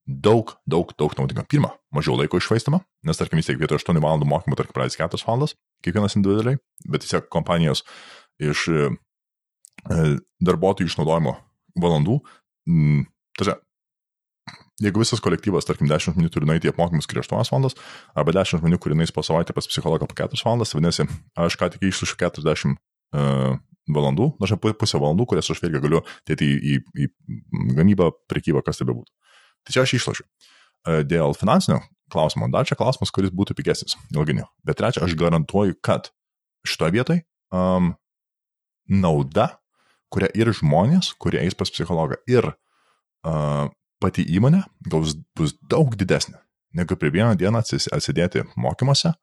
S3: Daug, daug, daug naudinga. Pirma, mažiau laiko išvaistama, nes, tarkim, vis tiek vietoj 8 valandų mokymų, tarkim, praeis 4 valandas, kiekvienas individualiai, bet tiesiog kompanijos iš darbuotojų išnaudojimo valandų, tačiau Jeigu visas kolektyvas, tarkim, 10 žmonių turi nueiti į apmokymus skiri 8 valandas, arba 10 žmonių, kurie nueis po savaitę pas psichologą po 4 valandas, vadinasi, aš ką tik išsušiu 40 uh, valandų, aš apie pusę valandų, kurias aš vėlgi galiu dėti į, į, į gamybą, prekybą, kas tai bebūtų. Tai čia aš išlošiu. Uh, dėl finansinio klausimo, dar čia klausimas, kuris būtų pigesnis ilginiu. Bet trečia, aš garantuoju, kad šitoje vietoje um, nauda, kurią ir žmonės, kurie eis pas psichologą, ir uh, pati įmonė gaus, bus daug didesnė negu prie vieną dieną atsidėti mokymuose,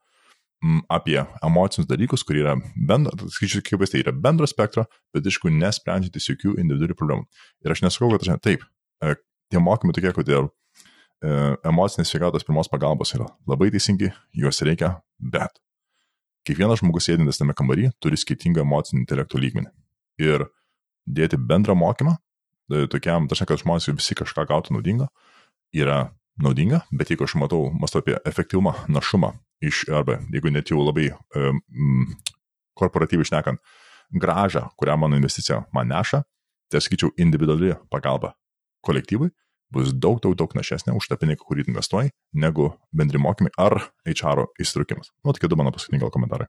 S3: m, apie emocinius dalykus, kurie yra bendro, skaičiu, kaip tai yra bendro spektro, bet aišku, nesprendžiantis jokių individualių problemų. Ir aš nesakau, kad aš, taip, e, tie mokymai tokie, kodėl e, emocinės sveikatos pirmos pagalbos yra labai teisingi, juos reikia, bet kiekvienas žmogus sėdintis tame kambarį turi skirtingą emocinį intelektų lygmenį. Ir dėti bendrą mokymą, tokiam, dažnai, kad žmonės visi kažką gautų naudingo, yra naudinga, bet jeigu aš matau, mąstu apie efektyvumą, našumą, iš, arba jeigu net jau labai um, korporatyviai išnekant, gražą, kurią mano investicija man neša, tai sakyčiau, individuali pagalba kolektyvui bus daug, daug, daug našesnė už tą pinigą, kurį investuoji, negu bendri mokymai ar HR įstrukimas. Nu, tokie du mano paskutiniai gal komentarai.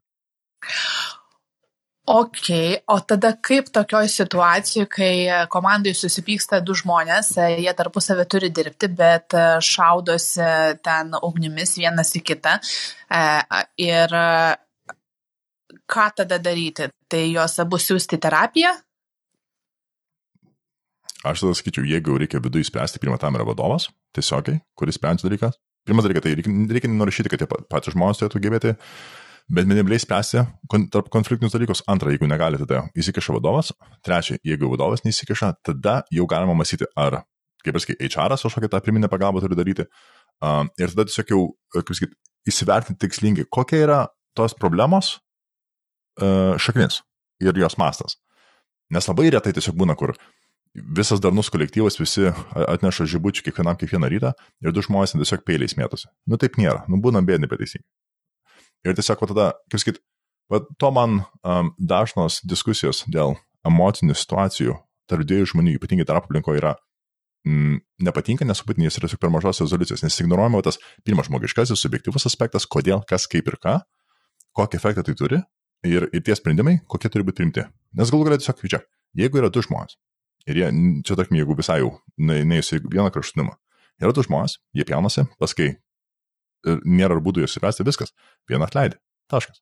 S2: Ok, o tada kaip tokioj situacijai, kai komandai susipyksta du žmonės, jie tarpusavį turi dirbti, bet šaudosi ten ugnimis vienas į kitą. Ir ką tada daryti? Tai juos abu siūsti terapiją?
S3: Aš tada sakyčiau, jeigu reikia viduje įspręsti, pirmą tam yra vadovas, tiesiogiai, kuris sprendžia dalyką. Pirmas dalykas, tai reikia, reikia nurašyti, kad tie patys žmonės turėtų gebėti bet minimaliai spręsti tarp konfliktinius dalykus. Antra, jeigu negali, tada įsikiša vadovas. Trečia, jeigu vadovas neįsikiša, tada jau galima mąstyti, ar, kaip pasakai, HR kažkokią tą pirminę pagalbą turi daryti. Uh, ir tada tiesiog jau, kaip sakyti, įsivertinti tikslingai, kokia yra tos problemos uh, šaknis ir jos mastas. Nes labai retai tiesiog būna, kur visas darnus kolektyvas, visi atneša žibučių kiekvienam kiekvieną rytą ir du žmonės tiesiog peiliais mėtosi. Nu taip nėra, nu būna bėdini, bet teisingai. Ir tiesiog va, tada, kaip sakyt, va, to man um, dažnos diskusijos dėl emocinių situacijų tarp dviejų žmonių, ypatingai tarp aplinkoje, yra mm, nepatinka, nesupatinės yra tiesiog per mažos rezoliucijos, nes ignoruojama tas pirmas žmogiškasis, subjektivus aspektas, kodėl, kas, kaip ir ką, kokį efektą tai turi ir, ir tie sprendimai, kokie turi būti priimti. Nes galų galia tiesiog, čia, jeigu yra du žmonės, Ir jie, čia tarkim, jeigu visai jau neįsiu vieną kraštutinumą, yra du žmonės, jie pjaunasi, paskui nėra būdų juos įvesti, viskas, vieną atleidė, taškas.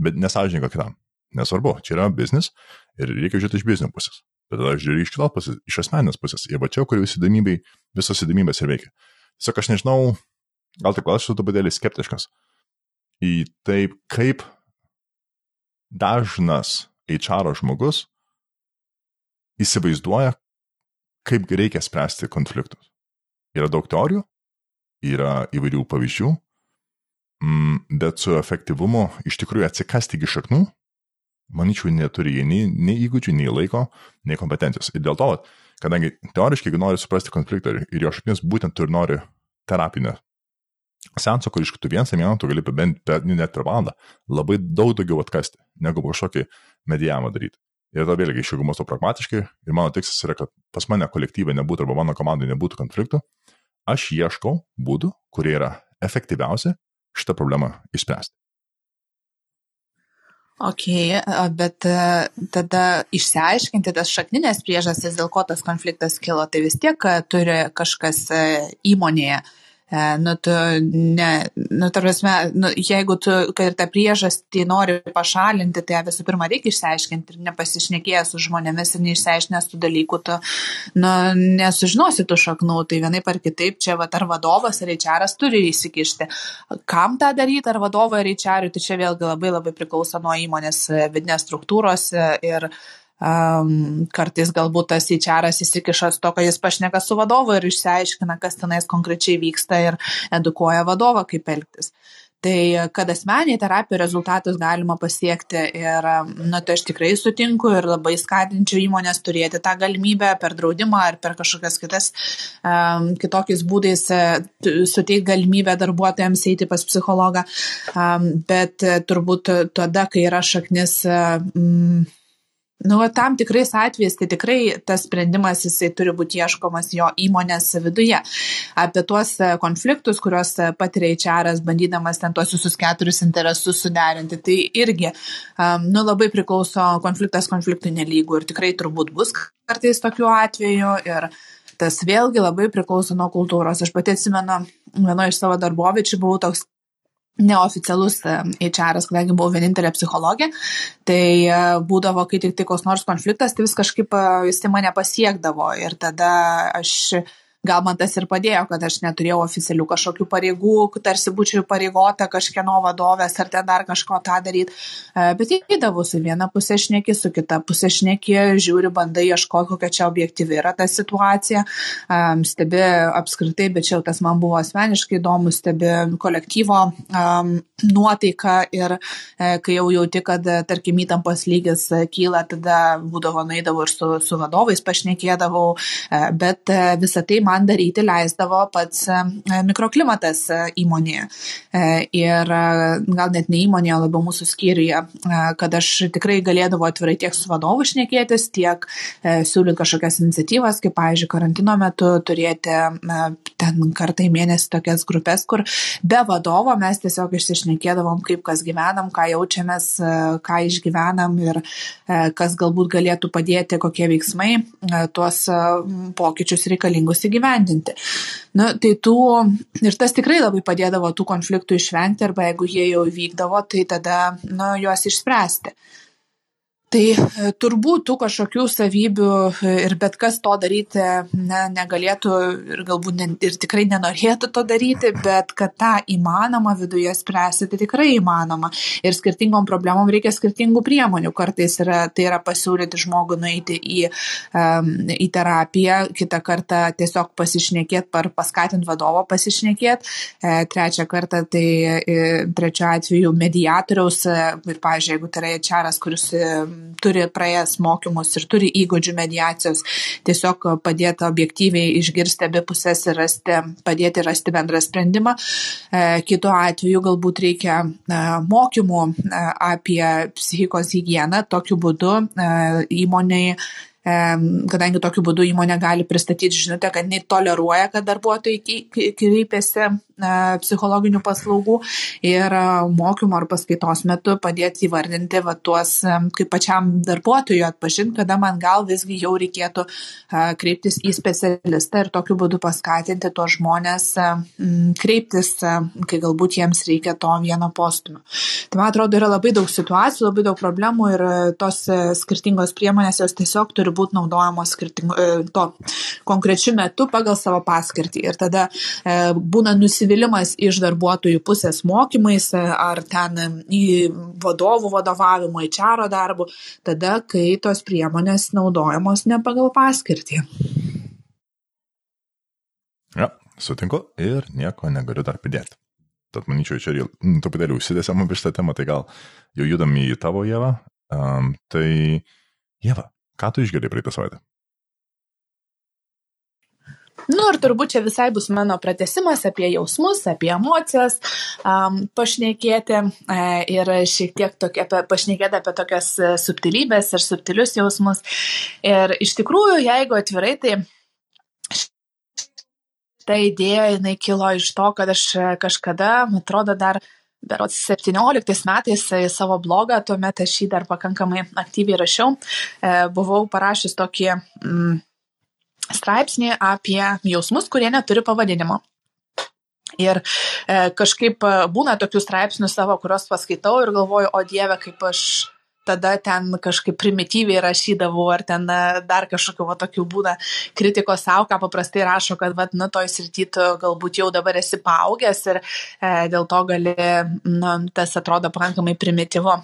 S3: Bet nesažininko kitam. Nesvarbu, čia yra biznis ir reikia žiūrėti iš biznio pusės. Bet tada žiūri iš kitos pusės, iš asmeninės pusės. Ir va čia, kur visi įdomybei, visos įdomybės ir veikia. Tiesiog aš nežinau, gal tik aš esu truputėlį skeptiškas į taip, kaip dažnas HR žmogus įsivaizduoja, kaip reikia spręsti konfliktus. Yra daug teorijų, yra įvairių pavyzdžių, mm, bet su efektyvumu iš tikrųjų atsikasti iki šaknų, manyčiau, neturi jie nei, nei įgūdžių, nei laiko, nei kompetencijos. Ir dėl to, kadangi teoriškai, jeigu nori suprasti konfliktą ir jo šaknis, būtent tu ir nori terapinę seanso, kur iš kitų vieną tu gali bent per, net per valandą labai daug daugiau atkasti, negu kažkokį medijavimą daryti. Ir tada vėlgi, iš jeigu mąstau pragmatiškai, ir mano tikslas yra, kad pas mane kolektyvai nebūtų arba mano komandai nebūtų konfliktų, aš ieškau būdų, kurie yra efektyviausi šitą problemą išspręsti.
S2: Ok, bet tada išsiaiškinti tas šakninės priežastis, dėl ko tas konfliktas kilo, tai vis tiek turi kažkas įmonėje E, nu, tu ne, nu, tarvasme, nu, jeigu tu, kad ir tą priežastį nori pašalinti, tai visų pirma reikia išsiaiškinti ir nepasišnekėjęs su žmonėmis ir neišsiaiškinęs tų dalykų, tu nu, nesužinosi tų šaknų, tai vienai par kitaip čia va, ar vadovas ar reičiaras turi įsikišti. Kam tą daryti, ar vadovai ar reičiariui, tai čia vėlgi labai labai priklauso nuo įmonės vidinės struktūros ir Um, kartais galbūt tas įčiaras įsikiša to, kad jis pašneka su vadovu ir išsiaiškina, kas tenais konkrečiai vyksta ir edukuoja vadovą, kaip elgtis. Tai kad asmeniai terapijų rezultatus galima pasiekti ir, na, tai aš tikrai sutinku ir labai skatinčiau įmonės turėti tą galimybę per draudimą ar per kažkokias kitas um, kitokiais būdais uh, suteikti galimybę darbuotojams eiti pas psichologą. Um, bet uh, turbūt tada, kai yra šaknis um, Nu, tam tikrais atvejais tai tikrai tas sprendimas jisai turi būti ieškomas jo įmonės viduje. Apie tuos e, konfliktus, kuriuos e, patiria įčiaras, bandydamas ten tuos visus keturis interesus suderinti, tai irgi, nu, labai priklauso konfliktas konfliktui nelygų ir tikrai turbūt bus kartais tokių atvejų ir tas vėlgi labai priklauso nuo kultūros. Aš pati atsimenu, vieno iš savo darbovičių buvau toks neoficialus HR, kadangi buvau vienintelė psichologė, tai e, būdavo, kai tik tai koks nors konfliktas, tai vis kažkaip e, jis tai mane pasiekdavo. Ir tada aš gal man tas ir padėjo, kad aš neturėjau oficialių kažkokių pareigų, tarsi būčiau pareigota kažkieno vadovės ar ten dar kažko tą daryti. E, bet įdavau su viena pusė šneki, su kita pusė šneki, žiūri, bandai ieškoti, kokia čia objektyvi yra ta situacija, e, stebi apskritai, bet čia tas man buvo asmeniškai įdomu, stebi kolektyvo um, nuotaiką ir e, kai jau jauti, kad, tarkim, įtampos lygis kyla, tada būdavo naidavau ir su, su vadovais pašnekėdavau, bet visą tai man man daryti leisdavo pats e, mikroklimatas e, įmonėje. E, ir gal net ne įmonėje, labiau mūsų skyriuje, kad aš tikrai galėdavau atvirai tiek su vadovu šnekėtis, tiek siūlyti kažkokias iniciatyvas, kaip, pavyzdžiui, karantino metu turėti ten kartą į mėnesį tokias grupės, kur be vadovo mes tiesiog išsišnekėdavom, kaip kas gyvenam, ką jaučiamės, ką išgyvenam ir kas galbūt galėtų padėti, kokie veiksmai tuos pokyčius reikalingus įgyvendinti įgyvendinti. Na, tai tų, ir tas tikrai labai padėdavo tų konfliktų išvengti, arba jeigu jie jau vykdavo, tai tada, na, juos išspręsti. Tai e, turbūt tų kažkokių savybių e, ir bet kas to daryti ne, negalėtų ir galbūt ne, ir tikrai nenorėtų to daryti, bet kad tą įmanoma viduje spręsti, tai tikrai įmanoma. Ir skirtingom problemom reikia skirtingų priemonių. Kartais yra, tai yra pasiūlyti žmogui nueiti į, um, į terapiją, kitą kartą tiesiog pasišnekėti, par paskatinti vadovo pasišnekėti, e, trečią kartą tai e, trečiu atveju mediatoriaus e, ir, pavyzdžiui, jeigu tai yra čiaras, kuris turi praėjęs mokymus ir turi įgūdžių mediacijos, tiesiog padėti objektyviai išgirsti abi pusės ir rasti, padėti rasti bendrą sprendimą. E, kitu atveju galbūt reikia e, mokymų e, apie psichikos higieną, tokiu būdu įmoniai kadangi tokiu būdu įmonė gali pristatyti žinutę, kad netoleruoja, kad darbuotojai kreipiasi psichologinių paslaugų ir mokymo ar paskaitos metu padėti įvardinti va, tuos, kaip pačiam darbuotojui atpažinti, kada man gal visgi jau reikėtų kreiptis į specialistą ir tokiu būdu paskatinti tuos žmonės kreiptis, kai galbūt jiems reikia to vieno postumio. Tai man atrodo, yra labai daug situacijų, labai daug problemų ir tos skirtingos priemonės jos tiesiog turi būti naudojamos skirtingo, e, to konkrečiu metu pagal savo paskirtį. Ir tada e, būna nusivylimas iš darbuotojų pusės mokymais ar ten į vadovų vadovavimo, į čaro darbų, tada, kai tos priemonės naudojamos ne pagal paskirtį.
S3: Ja, sutinku ir nieko negaliu dar pridėti. Tad manyčiau, čia jau truputėlį užsidėsėm apie šitą temą, tai gal jau judam į tavo Jėvą. Um, tai Jėva, Ką tu išgirdai praeitą savaitę?
S2: Nu ir turbūt čia visai bus mano pratesimas apie jausmus, apie emocijas, um, pašnekėti e, ir šiek tiek tokia, pašnekėti apie tokias e, subtilybės ir subtilius jausmus. Ir iš tikrųjų, jeigu atvirai, tai ta idėja jinai kilo iš to, kad aš kažkada, man atrodo, dar berods 17 metais į savo blogą, tuomet aš jį dar pakankamai aktyviai rašiau, e, buvau parašęs tokį mm, straipsnį apie jausmus, kurie neturi pavadinimo. Ir e, kažkaip būna tokių straipsnių savo, kuriuos paskaitau ir galvoju, o Dieve, kaip aš tada ten kažkaip primityviai rašydavau, ar ten e, dar kažkokiu va tokiu būna kritikos savo, ką paprastai rašo, kad, va, nu, toj srity tu galbūt jau dabar esi paaugęs ir e, dėl to gali, nu, tas atrodo pakankamai primityvu,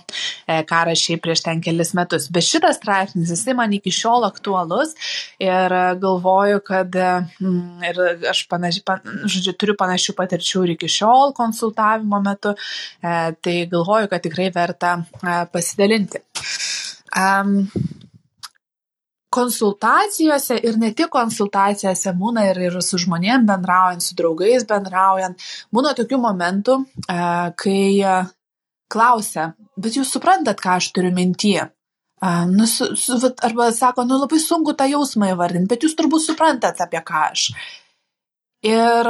S2: e, ką rašiai prieš ten kelis metus. Bet šitas straipsnis, jisai man iki šiol aktualus ir galvoju, kad mm, ir aš panašiai, pan, žodžiu, turiu panašių patirčių ir iki šiol konsultavimo metu, e, tai galvoju, kad tikrai verta e, pasidalinti padaryti. Um, konsultacijose ir ne tik konsultacijose būna ir, ir su žmonėm bendraujant, su draugais bendraujant, būna tokių momentų, kai klausia, bet jūs suprantat, ką aš turiu mintyje. Nu, su, su, arba sako, nu labai sunku tą jausmą įvardinti, bet jūs turbūt suprantat, apie ką aš. Ir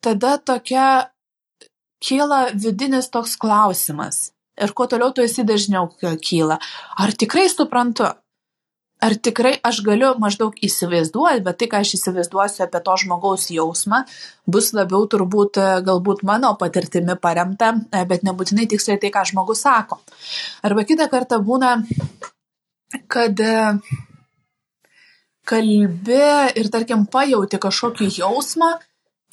S2: tada tokia kyla vidinis toks klausimas. Ir kuo toliau tu esi dažniau kyla. Ar tikrai suprantu? Ar tikrai aš galiu maždaug įsivaizduoti, bet tai, ką aš įsivaizduosiu apie to žmogaus jausmą, bus labiau turbūt e, galbūt mano patirtimi paremta, e, bet nebūtinai tiksliai tai, ką žmogus sako. Arba kitą kartą būna, kad e, kalbi ir, tarkim, pajauti kažkokį jausmą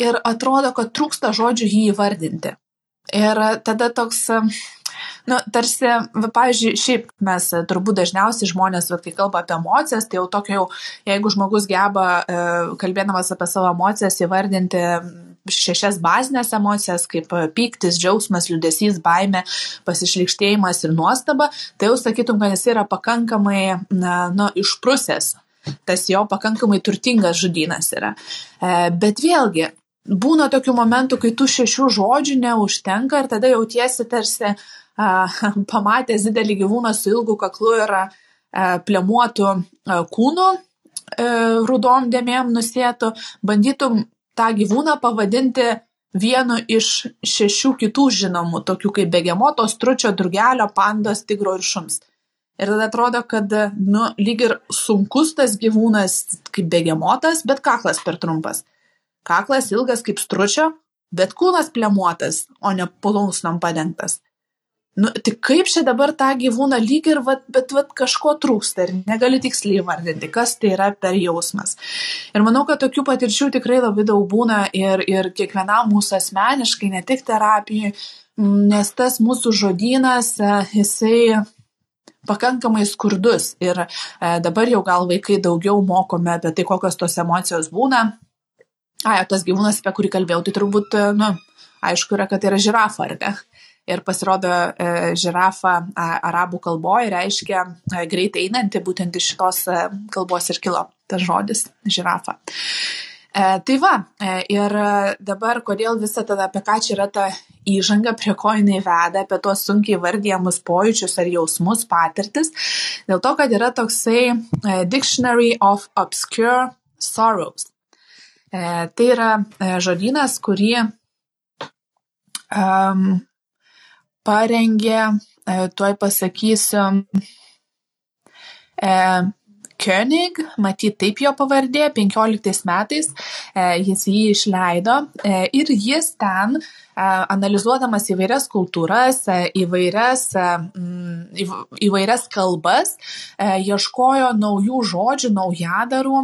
S2: ir atrodo, kad trūksta žodžių jį įvardinti. Ir tada toks Nu, tarsi, va, pavyzdžiui, šiaip mes e, turbūt dažniausiai žmonės, va, kai kalba apie emocijas, tai jau tokio jau, jeigu žmogus geba, e, kalbėdamas apie savo emocijas, įvardinti šešias bazinės emocijas, kaip e, pyktis, džiaugsmas, liudesys, baime, pasišlikštėjimas ir nuostaba, tai jau sakytum, kad jis yra pakankamai, na, nu, išprusęs. Tas jo pakankamai turtingas žudynas yra. Bet vėlgi, būna tokių momentų, kai tų šešių žodžių neužtenka ir tada jautiesi tarsi pamatęs didelį gyvūną su ilgu kaklu ir plemuotų kūnų e, rudom dėmėm nusėtų, bandytum tą gyvūną pavadinti vienu iš šešių kitų žinomų, tokių kaip begemoto, stručio, drugelio, pandos, tigro ir šums. Ir tada atrodo, kad, nu, lyg ir sunkus tas gyvūnas kaip begemotas, bet kaklas per trumpas. Kaklas ilgas kaip stručio, bet kūnas plemuotas, o ne pulausnom padengtas nu tai kaip čia dabar tą gyvūną lyg ir vat bet vat kažko trūksta ir negaliu tiksliai įvardinti kas tai yra per jausmas. Ir manau kad tokių patirčių tikrai labai daug būna ir ir kiekvienam mūsų asmeniškai ne tik terapijoj nes tas mūsų žodynas e, jisai pakankamai skurdus. Ir e, dabar jau gal vaikai daugiau mokome apie tai kokios tos emocijos būna. Ai tas gyvūnas apie kurį kalbėjau tai turbūt e, nu aišku yra kad tai yra žirafa ar ne ir pasirodo e, žirafa arabų kalboje reiškia e, greitai einanti, būtent iš šitos e, kalbos ir kilo tas žodis žirafa. Tai va, ir dabar kodėl visą tada apie ką čia yra ta įžanga, prie ko jinai veda, apie tuos sunkiai vardyjamus pojūčius ar jausmus, patirtis, dėl to, kad yra toksai Dictionary of Obscure Sorrows. Tai yra žodynas, kurį um, parengė, e, tuoj pasakysiu, e, König, matyt taip jo pavardė, 15 metais e, jis jį išleido ir jis ten, analizuodamas įvairias kultūras, įvairias, įvairias kalbas, ieškojo naujų žodžių, naujadarų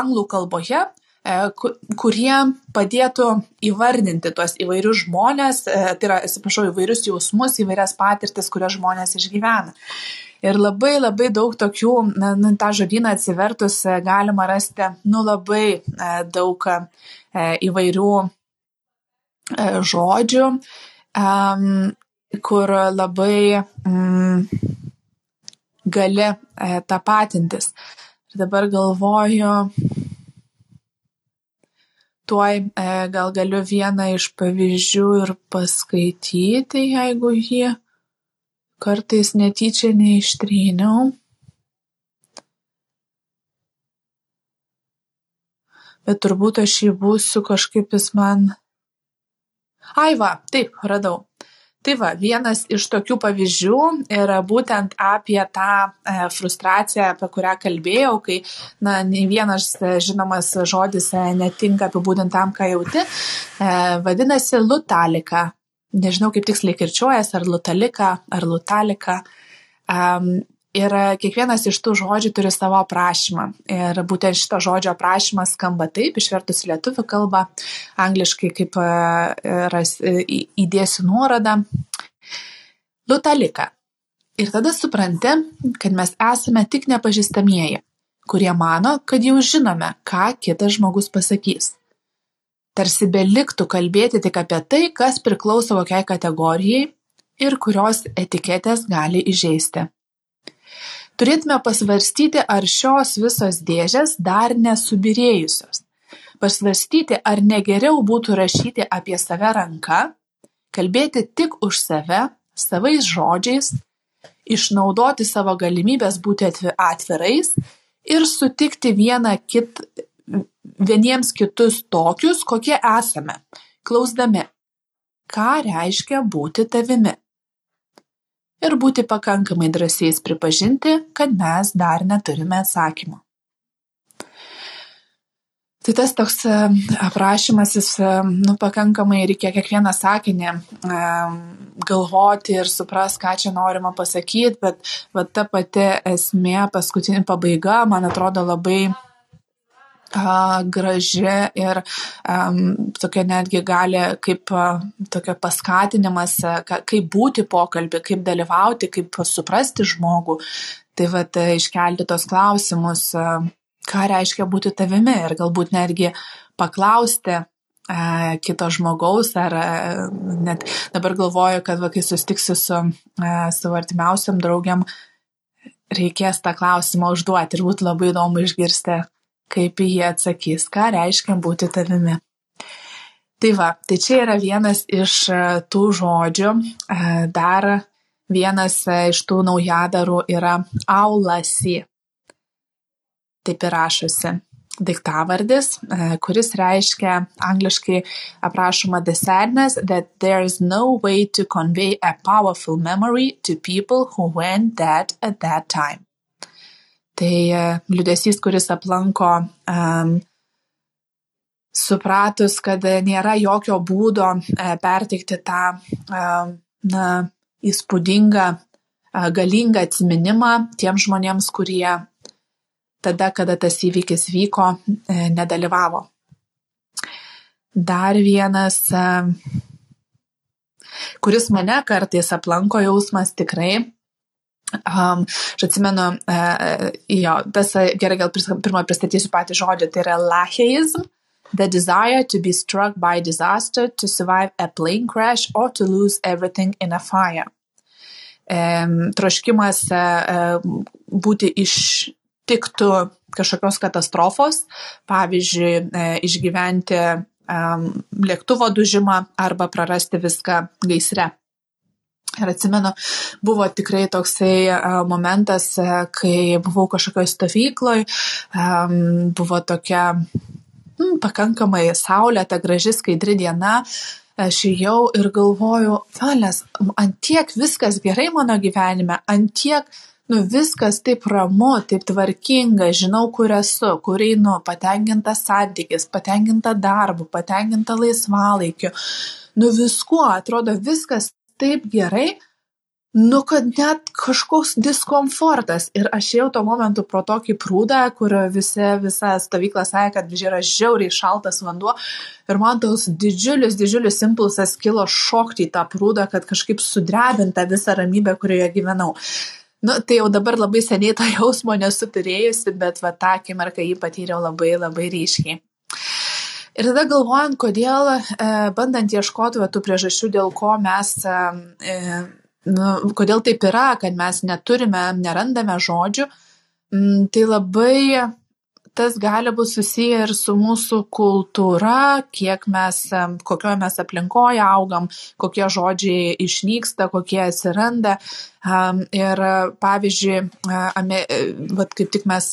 S2: anglų kalboje, kurie padėtų įvardinti tuos įvairius žmonės, e, tai yra, atsiprašau, įvairius jausmus, įvairias patirtis, kurias žmonės išgyvena. Ir labai labai daug tokių, na, na tą žodyną atsivertus e, galima rasti, nu, labai daug įvairių žodžių, kur labai mm, gali tapatintis. Ir dabar galvoju, tuoj e, gal galiu vieną iš pavyzdžių ir paskaityti, jeigu jį kartais netyčia neištryniau. Bet turbūt aš jį būsiu kažkaip jis man. Ai va, taip, radau tai va vienas iš tokių pavyzdžių yra būtent apie tą e, frustraciją apie kurią kalbėjau kai na nei vienas e, žinomas žodis e, netinka apibūdint tam ką jauti. Vadinasi lutalika. Nežinau kaip tiksliai kirčiuojas ar lutalika ar lutalika Ir kiekvienas iš tų žodžių turi savo aprašymą. Ir būtent šito žodžio aprašymas skamba taip, išvertus lietuvių kalbą, angliškai kaip e, ras, įdėsiu nuorodą. Lutalika. Ir tada supranti, kad mes esame tik nepažįstamieji, kurie mano, kad jau žinome, ką kitas žmogus pasakys. Tarsi beliktų kalbėti tik apie tai, kas priklauso kokiai kategorijai ir kurios etiketės gali įžeisti turėtume pasvarstyti, ar šios visos dėžės dar nesubirėjusios. Pasvarstyti, ar negeriau būtų rašyti apie save ranka, kalbėti tik už save, savais žodžiais, išnaudoti savo galimybės būti atvirais ir sutikti vieną kit, vieniems kitus tokius, kokie esame, klausdami, ką reiškia būti tavimi ir būti pakankamai drąsiais pripažinti, kad mes dar neturime atsakymo. Tai tas toks aprašymas, jis, nu, pakankamai reikia kiekvieną sakinį galvoti ir supras, ką čia norima pasakyti, bet va, ta pati esmė, paskutinė pabaiga, man atrodo labai graži ir um, tokia netgi gali kaip a, tokia paskatinimas, ka, kaip būti pokalbį, kaip dalyvauti, kaip suprasti žmogų. Tai va, iškelti tos klausimus. A, ką reiškia būti tavimi ir galbūt netgi paklausti e, kito žmogaus ar e, net dabar galvoju, kad va, kai sustiksiu su e, savo artimiausiam draugiam, reikės tą klausimą užduoti ir būtų labai įdomu išgirsti, kaip jie atsakys, ką reiškia būti tavimi. Tai va, tai čia yra vienas iš tų žodžių. Dar vienas iš tų naujadarų yra aulasi taip ir rašosi daiktavardis, e, kuris reiškia angliškai aprašoma the sadness that there is no way to convey a powerful memory to people who went dead at that time. Tai e, liudesys, kuris aplanko um, supratus, kad nėra jokio būdo uh, perteikti tą na, įspūdingą, uh, galingą atsiminimą tiems žmonėms, kurie tada, kada tas įvykis vyko, e, nedalyvavo. Dar vienas, e, kuris mane kartais aplanko jausmas tikrai. Um, aš atsimenu, uh, jo, tas gerai, gal pirmą pristatysiu patį žodį, tai yra lacheism, the desire to be struck by disaster, to survive a plane crash or to lose everything in a fire. Um, troškimas uh, būti iš, tiktų kažkokios katastrofos, pavyzdžiui, e, išgyventi lėktuvo dužimą arba prarasti viską gaisre. Ir atsimenu, buvo tikrai toksai e, momentas, e, kai buvau kažkokioje stovykloje, buvo tokia hmm, pakankamai saulėta, graži, skaidri diena, aš jau ir galvoju, valės, ant tiek viskas gerai mano gyvenime, ant tiek nu viskas taip ramu, taip tvarkinga, žinau, kur esu, kur einu, patenkinta santykis, patenkinta darbu, patenkinta laisvalaikiu. Nu viskuo, atrodo, viskas taip gerai, nu kad net kažkoks diskomfortas. Ir aš jau tuo momentu pro tokį prūdą, kur visi, visa stovykla sakė, kad yra žiauriai šaltas vanduo. Ir man toks didžiulis, didžiulis impulsas kilo šokti į tą prūdą, kad kažkaip sudrebinta visą ramybę, kurioje gyvenau. Nu, tai jau dabar labai seniai to jausmo nesu turėjusi, bet va tą akimirką jį patyriau labai labai ryškiai. Ir tada galvojant, kodėl, e, bandant ieškoti va, tų priežasčių, dėl ko mes, e, e, nu, kodėl taip yra, kad mes neturime, nerandame žodžių, m, tai labai tas gali būti susiję ir su mūsų kultūra, kiek mes, kokioje mes aplinkoje augam, kokie žodžiai išnyksta, kokie atsiranda. Ir pavyzdžiui, vat kaip tik mes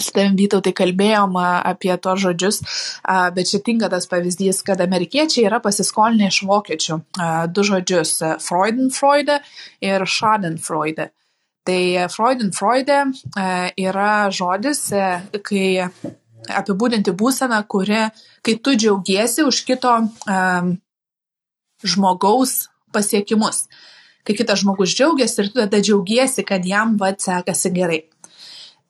S2: su tavim Vytautai kalbėjom apie tos žodžius, bet čia tinka tas pavyzdys, kad amerikiečiai yra pasiskolinę iš vokiečių du žodžius - Freudenfreude ir Schadenfreude. Tai Freudenfreude yra žodis, kai apibūdinti būseną, kuri, kai tu džiaugiesi už kito um, žmogaus pasiekimus. Kai kitas žmogus džiaugiasi ir tu tada džiaugiesi, kad jam vad sekasi gerai.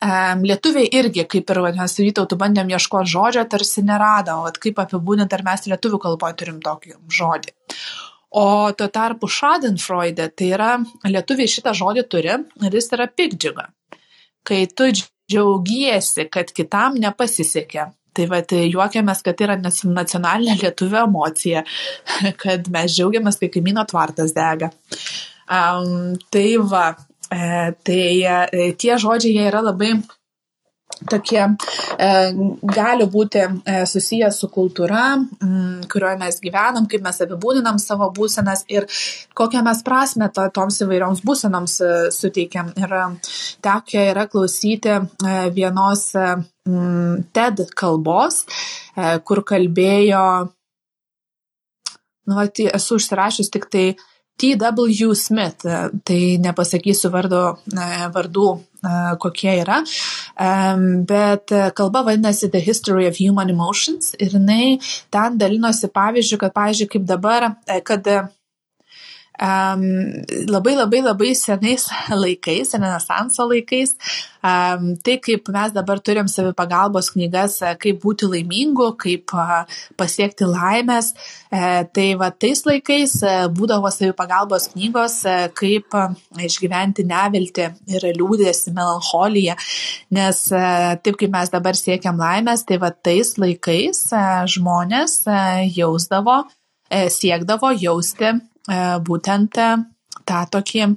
S2: Lietuviai irgi, kaip ir mes su Vytautu bandėm ieškoti žodžio, tarsi nerado, o kaip apibūdinti, ar mes lietuvių kalboje turim tokį žodį. O tuo tarpu Schadenfreude, tai yra, lietuviai šitą žodį turi ir jis yra pikdžiuga. Kai tu džiaugiesi, kad kitam nepasisekė. Tai va, tai juokiamės, kad tai yra nacionalinė lietuvio emocija, kad mes džiaugiamės, kai kaimyno tvartas dega. Um, tai va, tai e, tie žodžiai jie yra labai tokie e, gali būti e, susiję su kultūra, m, kurioje mes gyvenam, kaip mes apibūdinam savo būsenas ir kokią mes prasme to, toms įvairioms būsenoms e, suteikiam. Ir e, tekia yra klausyti e, vienos e, TED kalbos, e, kur kalbėjo, nu, tai esu užsirašęs tik tai T.W. Smith, e, tai nepasakysiu vardo, e, vardų kokie yra. Bet kalba vadinasi The History of Human Emotions ir jinai ten dalinosi pavyzdžių, kad, pavyzdžiui, kaip dabar, kad um, labai labai labai senais laikais, renesanso laikais, um, tai kaip mes dabar turim savipagalbos knygas, kaip būti laimingu, kaip uh, pasiekti laimės, uh, tai va tais laikais uh, būdavo savipagalbos knygos, uh, kaip uh, išgyventi nevilti ir liūdėsi, melancholiją, nes uh, taip kaip mes dabar siekiam laimės, tai va tais laikais uh, žmonės uh, jausdavo, uh, siekdavo jausti būtent e, tą tokį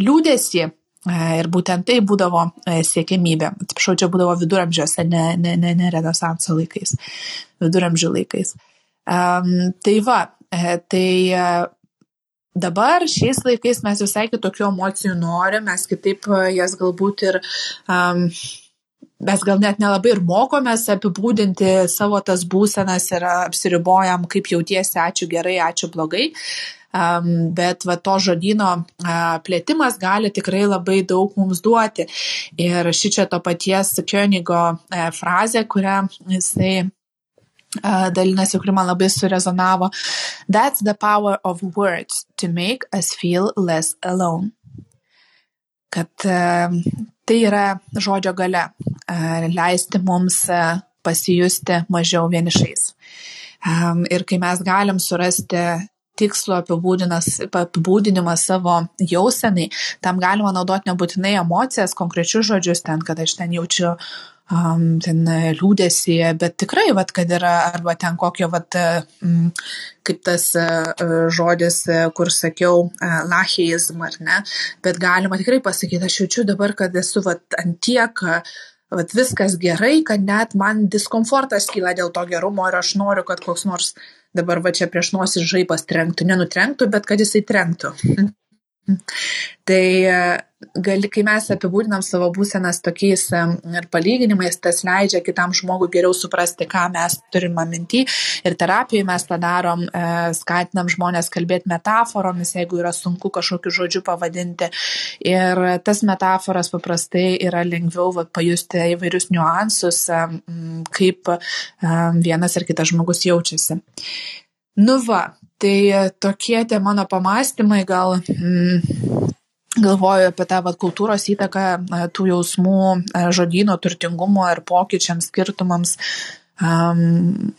S2: liūdėsi. E, ir būtent tai būdavo siekiamybė. Atsiprašau, čia būdavo viduramžiuose, ne, ne, ne, ne renesanso laikais, viduramžių laikais. Um, tai va, tai dabar šiais laikais mes visai kitokių emocijų norim, mes kitaip jas galbūt ir um, mes gal net nelabai ir mokomės apibūdinti savo tas būsenas ir apsiribojam, kaip jautiesi, ačiū gerai, ačiū blogai. Um, bet va to žodino uh, plėtimas gali tikrai labai daug mums duoti. Ir ši čia to paties Kionigo uh, frazė, kurią jisai uh, dalinasi, kuri man labai surezonavo. That's the power of words to make us feel less alone. Kad tai yra žodžio gale leisti mums pasijusti mažiau vienišais. Ir kai mes galim surasti tikslo apibūdinimą savo jausenai, tam galima naudoti nebūtinai emocijas, konkrečius žodžius ten, kad aš ten jaučiu um, ten liūdėsi, bet tikrai, vat, kad yra, arba ten kokio, vat, um, kaip tas uh, žodis, kur sakiau, uh, lacheizm, ar ne, bet galima tikrai pasakyti, aš jaučiu dabar, kad esu vat, antiek uh, vat viskas gerai, kad net man diskomfortas kyla dėl to gerumo ir aš noriu, kad koks nors dabar va čia prieš nosis žaibas trenktų, nenutrenktų, bet kad jisai trenktų. Tai e, gali, kai mes apibūdinam savo būsenas tokiais e, ir palyginimais, tas leidžia kitam žmogui geriau suprasti, ką mes turime minti. Ir terapijoje mes tą darom, e, skatinam žmonės kalbėti metaforomis, jeigu yra sunku kažkokiu žodžiu pavadinti. Ir tas metaforas paprastai yra lengviau va, pajusti įvairius niuansus, kaip vienas ar kitas žmogus jaučiasi. Nu va, Tai tokie tie mano pamastymai gal. Mm, galvoju apie tą vat, kultūros įtaką tų jausmų, žodino turtingumo ir pokyčiams, skirtumams. Um,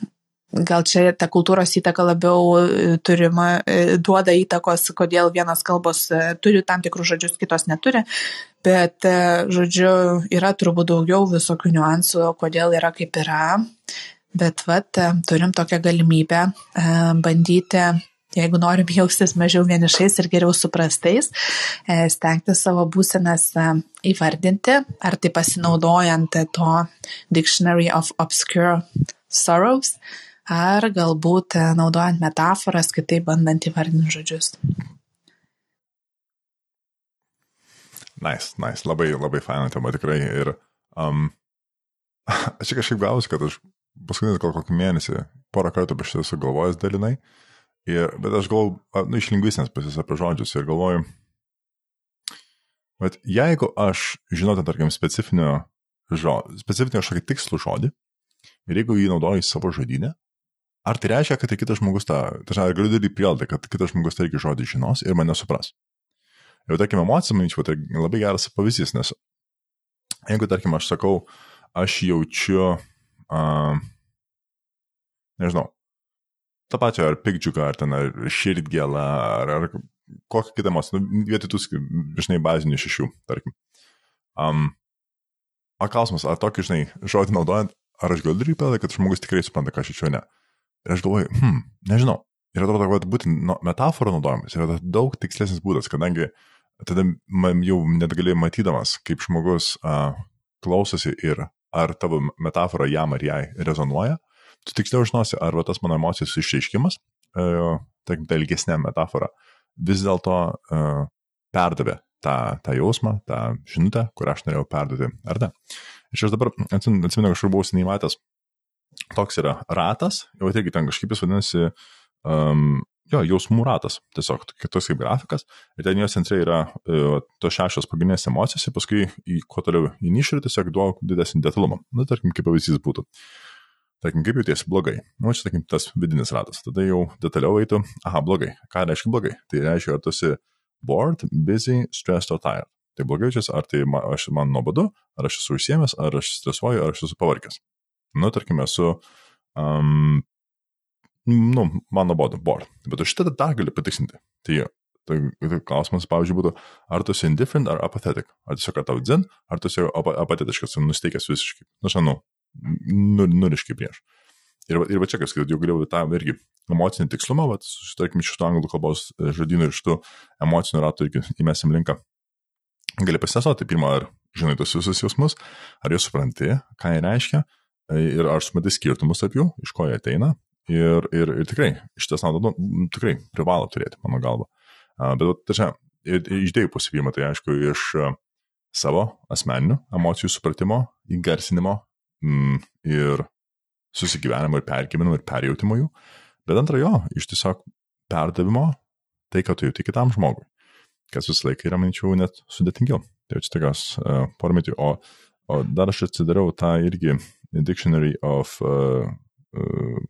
S2: gal čia ta kultūros įtaka labiau e, turima, e, duoda įtakos, kodėl vienas kalbos e, turi tam tikrus žodžius, kitos neturi, bet, žodžiu, yra turbūt daugiau visokių niuansų, kodėl yra kaip yra. Bet vat, e, turim tokią galimybę e, bandyti, jeigu norim jaustis mažiau vienišais ir geriau suprastais, e, stengti savo būsenas įvardinti, ar tai pasinaudojant to Dictionary of Obscure Sorrows, ar galbūt naudojant metaforas, kitaip bandant įvardinti žodžius.
S3: Nice, nice, labai, labai faina tema tikrai. Ir um, aš kažkaip gausiu, kad aš paskutinis gal kokį mėnesį, porą kartų apie šitą sugalvojęs dalinai. Ir, bet aš galvoju, nu, iš lingvistinės pusės apie žodžius ir galvoju, bet jeigu aš žinote, tarkim, specifinio žodžio, specifinio kažkokį tikslų žodį, ir jeigu jį naudoju savo žodinę, ar tai reiškia, kad ir kitas žmogus tą, tai ar galiu daryti prielaidą, kad kitas žmogus tą irgi žodį žinos ir mane supras. Ir, tarkim, emocija, manyčiau, tai labai geras pavyzdys, nes jeigu, tarkim, aš sakau, aš jaučiu uh, nežinau, tą pačią ar pikdžiuką, ar ten ar širdgėlą, ar, ar kokią kitą emociją, nu, vietoj tų, žinai, bazinių šešių, tarkim. Um, o klausimas, ar tokį, žinai, žodį naudojant, ar aš galiu daryti prielaidą, kad žmogus tikrai supranta, ką aš čia ne. Ir aš galvoju, hm, nežinau. Ir atrodo, kad būtent no, metaforo naudojimas yra daug tikslesnis būdas, kadangi tada jau net gali matydamas, kaip žmogus uh, klausosi ir ar tavo metafora jam ar jai rezonuoja, tu tiksliau žinosi, ar va, tas mano emocijos išreiškimas, e, tarkim, ta ilgesnė metafora, vis dėlto e, perdavė tą, tą jausmą, tą žinutę, kurią aš norėjau perduoti, ar ne. Ir aš dabar atsimenu, kažkur buvau seniai matęs, toks yra ratas, jau irgi ten kažkaip jis vadinasi um, jo, jausmų ratas, tiesiog toks kaip grafikas, ir ten jos centre yra e, tos šešios pagrindinės emocijos, ir paskui į kuo toliau į nišą tiesiog duodu didesnį detalumą. Na, tarkim, kaip pavyzdys būtų. Tarkim, kaip jautiesi blogai. Nu, čia, tarkim, tas vidinis ratas. Tada jau detaliau eitų, aha, blogai. Ką reiškia blogai? Tai reiškia, ar tu esi bored, busy, stressed or tired. Tai blogai jaučiasi, ar tai man, aš, man nuobodu, ar aš esu užsiemęs, ar aš stresuoju, ar aš esu pavargęs. Nu, tarkim, esu um, nu, man nuobodu, bored. Bet aš šitą dar galiu patikslinti. Tai, tai, tai klausimas, pavyzdžiui, būtų, ar tu esi indifferent ar apathetic. Ar tiesiog, tau dzin, ar tu esi ap apatetiškas nusteikęs visiškai. Nu, žinau, nu, nuriškai prieš. Ir, ir va čia, kas, kad jau galėjau tą irgi emocinį tikslumą, va, susitarkim, iš šitų anglų kalbos e, žodynų ir iš tų emocinių ratų irgi įmesim linką. Gali pasitestuoti, pirmą, ar žinai tos visus jausmus, ar juos supranti, ką jie reiškia, e, ir ar supranti skirtumus tarp jų, iš ko jie ateina, Ir, ir, ir tikrai, šitas nauda, nu, tikrai privalo turėti, mano galva. Bet, tačiau, iš dviejų pusių pirma, tai aišku, iš savo asmeninių emocijų supratimo, įgarsinimo mm, ir susigyvenimo ir pergyvenimo ir perjautimo jų. Bet antra jo, iš tiesiog perdavimo tai, ką tu jauti kitam žmogui. Kas visą laiką yra, manyčiau, net sudėtingiau. Tai čia tokios uh, pormitijų. O, o dar aš atsidariau tą irgi Dictionary of uh, uh,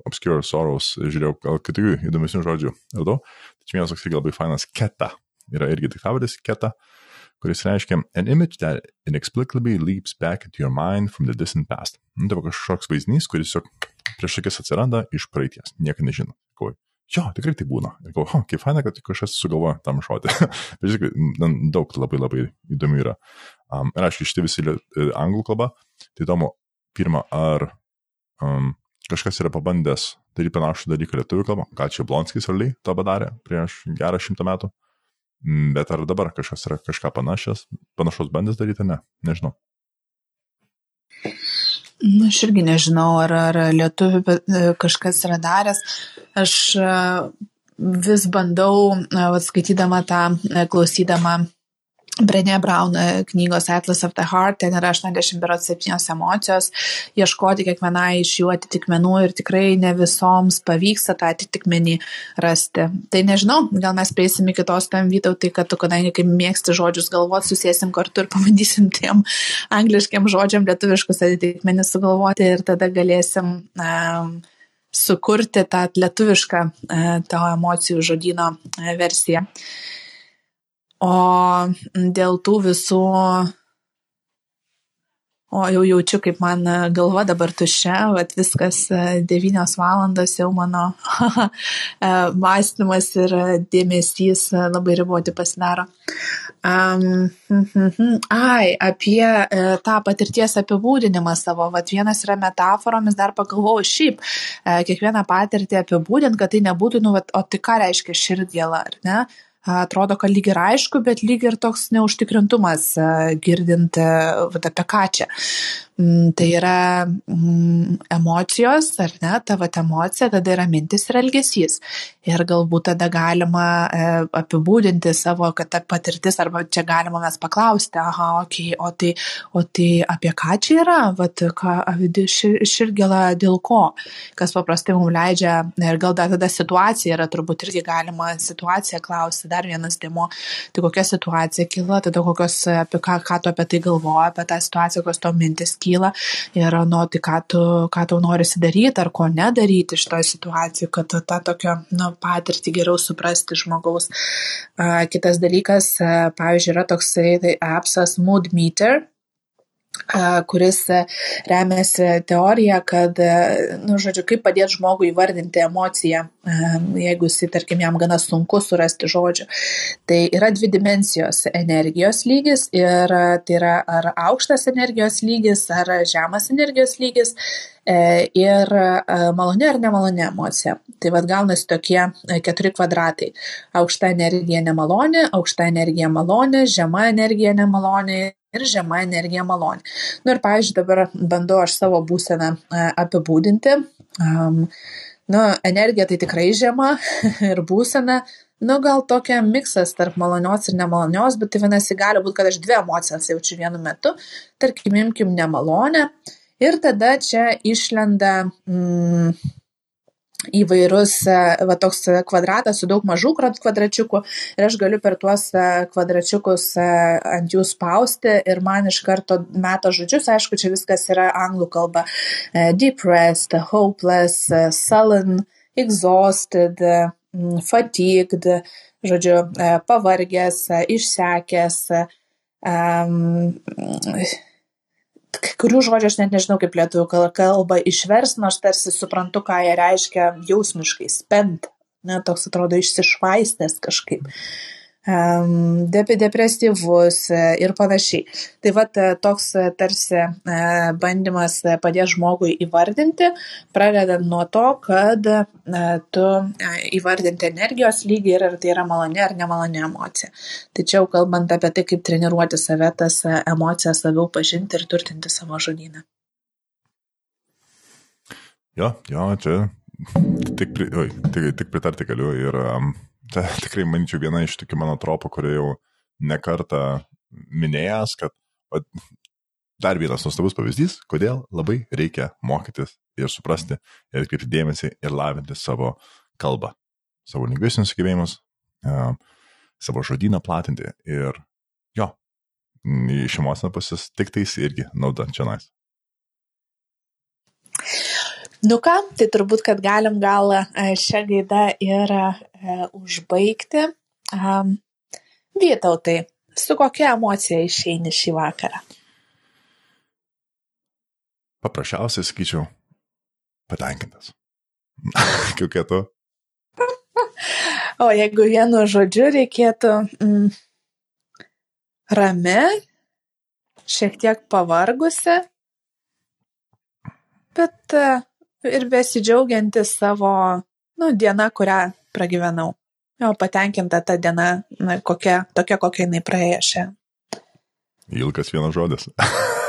S3: Obscure Sorrows, žiūrėjau, gal kitų įdomesnių žodžių radau. Tai vienas toks labai fainas keta. Yra irgi diktavadis keta, kuris reiškia an image that inexplicably leaps back into your mind from the distant past. Nu, tai kažkoks vaizdinys, kuris tiesiog prieš akis atsiranda iš praeities. Niekas nežino. Galvoju, jo, tikrai tai būna. Ir galvoju, oh, kaip faina, kad kažkas sugalvoja tam žinai, daug labai labai įdomių yra. Um, ir aišku, šitie visi anglų kalba. Tai įdomu, pirmą, ar um, kažkas yra pabandęs daryti panašų dalyką lietuvių kalbą, gal čia Blonskis realiai to padarė prieš gerą šimtą metų, mm, bet ar dabar kažkas yra kažką panašias, panašaus bandęs daryti, ne, nežinau.
S2: Na, aš irgi nežinau, ar, ar lietuvių e, kažkas yra daręs. Aš e, vis bandau, e, skaitydama tą, klausydama Brené Brown e, knygos Atlas of the Heart, ten yra 87 emocijos, ieškoti kiekvienai iš jų atitikmenų ir tikrai ne visoms pavyksta tą atitikmenį rasti. Tai nežinau, gal mes prieisim iki tos tam vytautai, kad tu, kadangi kaip mėgsti žodžius galvoti, susėsim kartu ir pabandysim tiem angliškiam žodžiam lietuviškus atitikmenis sugalvoti ir tada galėsim um, sukurti tą lietuvišką uh, tavo emocijų žodino uh, versiją. O dėl tų visų O jau jaučiu, kaip man galva dabar tuščia, bet viskas 9 valandos jau mano mąstymas ir dėmesys labai riboti pasidaro. Um, ai, apie e, tą patirties apibūdinimą savo. Vat vienas yra metaforomis, dar pagalvojau šiaip, e, kiekvieną patirtį apibūdint, kad tai nebūtų, nu, vat, o tai ką reiškia širdgėla, ar ne? Atrodo, kad lyg ir aišku, bet lyg ir toks neužtikrintumas girdint apie ką čia. Mm, tai yra mm, emocijos, ar ne, ta vat emocija, tada yra mintis ir elgesys. Ir galbūt tada galima e, apibūdinti savo, kad ta patirtis, arba čia galima mes paklausti, aha, okay, o, tai, o tai apie ką čia yra, vat, ką, šir, širgėla dėl ko, kas paprastai mums leidžia, ir gal dar tada situacija yra, turbūt irgi galima situaciją klausti, dar vienas dėmo, tai kokia situacija kilo, tada kokios, apie ką, ką tu apie tai galvoji, apie tą situaciją, kokios to mintis kyla kyla ir nu, tai ką, tu, ką tau norisi daryti ar ko nedaryti šitoje situacijoje, kad tą tokią nu, patirtį geriau suprasti žmogaus. Kitas dalykas, pavyzdžiui, yra toksai tai appsas Mood Meter kuris remiasi teorija, kad, nu, žodžiu, kaip padėti žmogui įvardinti emociją, jeigu jis, tarkim, jam gana sunku surasti žodžių. Tai yra dvi dimensijos - energijos lygis ir tai yra ar aukštas energijos lygis, ar žemas energijos lygis e, ir maloni ar nemaloni emocija. Tai vad gaunasi tokie keturi kvadratai. Aukšta energija nemaloni, aukšta energija maloni, žema energija nemaloni ir žema energija maloni. Na nu, ir, pavyzdžiui, dabar bandau aš savo būseną apibūdinti. Um, nu, energija tai tikrai žema ir būsena, nu, gal tokia miksas tarp malonios ir nemalonios, bet tai vienasi gali būti, kad aš dvi emocijas jaučiu vienu metu, tarkim, imkim nemalonę ir tada čia išlenda mm, įvairus, e, va toks kvadratas su daug mažų kvadračiukų ir aš galiu per tuos e, kvadračiukus e, ant jų spausti ir man iš karto meta žodžius, aišku, čia viskas yra anglų kalba. Depressed, hopeless, sullen, exhausted, fatigued, žodžiu, pavargęs, išsekęs. Um, kai kurių žodžių aš net nežinau, kaip lietuvių kalba išvers, nors tarsi suprantu, ką jie reiškia jausmiškai, spent, ne, toks atrodo išsišvaistęs kažkaip depresyvus e, ir panašiai. Tai va e, toks e, tarsi bandymas padės žmogui įvardinti, pradedant nuo to, kad tu įvardinti energijos lygį ir ar tai yra maloni ar nemaloni emocija. Tai čia jau kalbant apie tai, kaip treniruoti save, tas emocijas labiau pažinti ir turtinti savo žodyną.
S3: Jo, jo, čia tik, oi, tik, tik pritarti galiu ir um, Tai tikrai, manyčiau, viena iš tokių mano tropų, kurie jau nekartą minėjęs, kad o, dar vienas nuostabus pavyzdys, kodėl labai reikia mokytis ir suprasti ir atkreipti dėmesį ir lavinti savo kalbą, savo lingvistinius sugebėjimus, uh, savo žodyną platinti ir jo, iš emocinio pusės tik tais irgi nauda čia nais.
S2: Nu ką, tai turbūt, kad galim gal e, šią gaidą ir e, užbaigti. Vytautai, su kokia emocija išeini šį vakarą?
S3: Paprasčiausiai sakyčiau, patenkintas. Kokia tu?
S2: o jeigu vienu žodžiu reikėtų mm, rami, šiek tiek pavargusi, bet uh, ir besidžiaugianti savo, nu, diena, kurią pragyvenau. Jo, patenkinta ta diena, na, kokia, tokia, kokia jinai praėjo šią.
S3: Ilgas vienas žodis.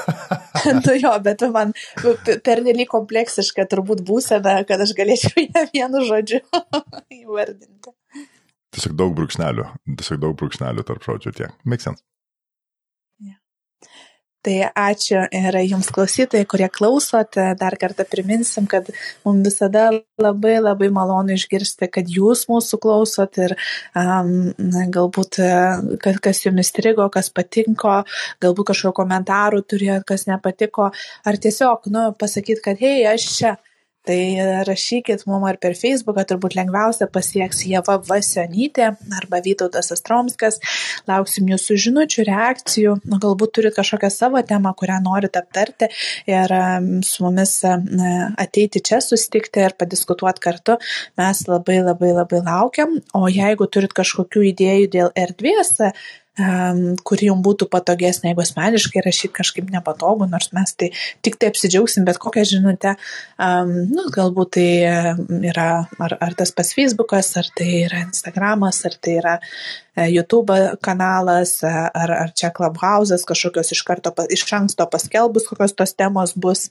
S2: nu jo, bet man pernelyg kompleksiška turbūt būsena, kad aš galėčiau ją vienu žodžiu įvardinti.
S3: Tiesiog daug brūkšnelių, tiesiog daug brūkšnelių tarp žodžių tiek. Make sense.
S2: Tai ačiū ir jums klausytojai, kurie klausote. Dar kartą priminsim, kad mums visada labai labai malonu išgirsti, kad jūs mūsų klausot ir um, galbūt kas, kas jums strigo, kas patinko, galbūt kažkokio komentarų turėjot, kas nepatiko, ar tiesiog, nu, pasakyti, kad hei, aš čia Tai rašykit mum ar per Facebooką, turbūt lengviausia pasieks Jeva Vasionytė arba Vytautas Astromskas. Lauksim jūsų žinučių, reakcijų. Galbūt turit kažkokią savo temą, kurią norit aptarti ir su mumis ateiti čia susitikti ir padiskutuoti kartu. Mes labai labai labai laukiam. O jeigu turit kažkokių idėjų dėl erdvės, kuri jums būtų patogesnė, jeigu asmeniškai rašyti kažkaip nepatogu, nors mes tai tik tai apsidžiaugsim, bet kokią žinutę, nu, galbūt tai yra ar, ar tas pas Facebookas, ar tai yra Instagramas, ar tai yra e, YouTube kanalas, e, ar, ar čia Clubhouse'as, kažkokios iš karto, iš anksto paskelbus, kokios tos temos bus.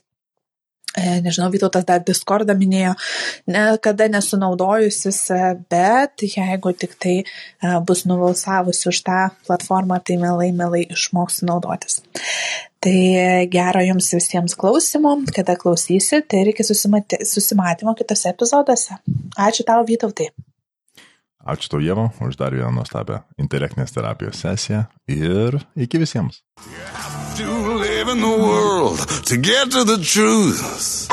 S2: E, nežinau, Vytautas dar Discordą minėjo, niekada nesunaudojusis, e, bet jeigu tik tai e, bus nuvalsavusi už tą platformą, tai mielai, mielai išmoksiu naudotis. Tai gero jums visiems klausimų, kada klausysit ir iki susimatymo kitose epizoduose. Ačiū tau, Vytautai.
S3: Ačiū tau, Jėva, už dar vieną nuostabią intelektinės terapijos sesiją ir iki visiems. Yeah in the world to get to the truth.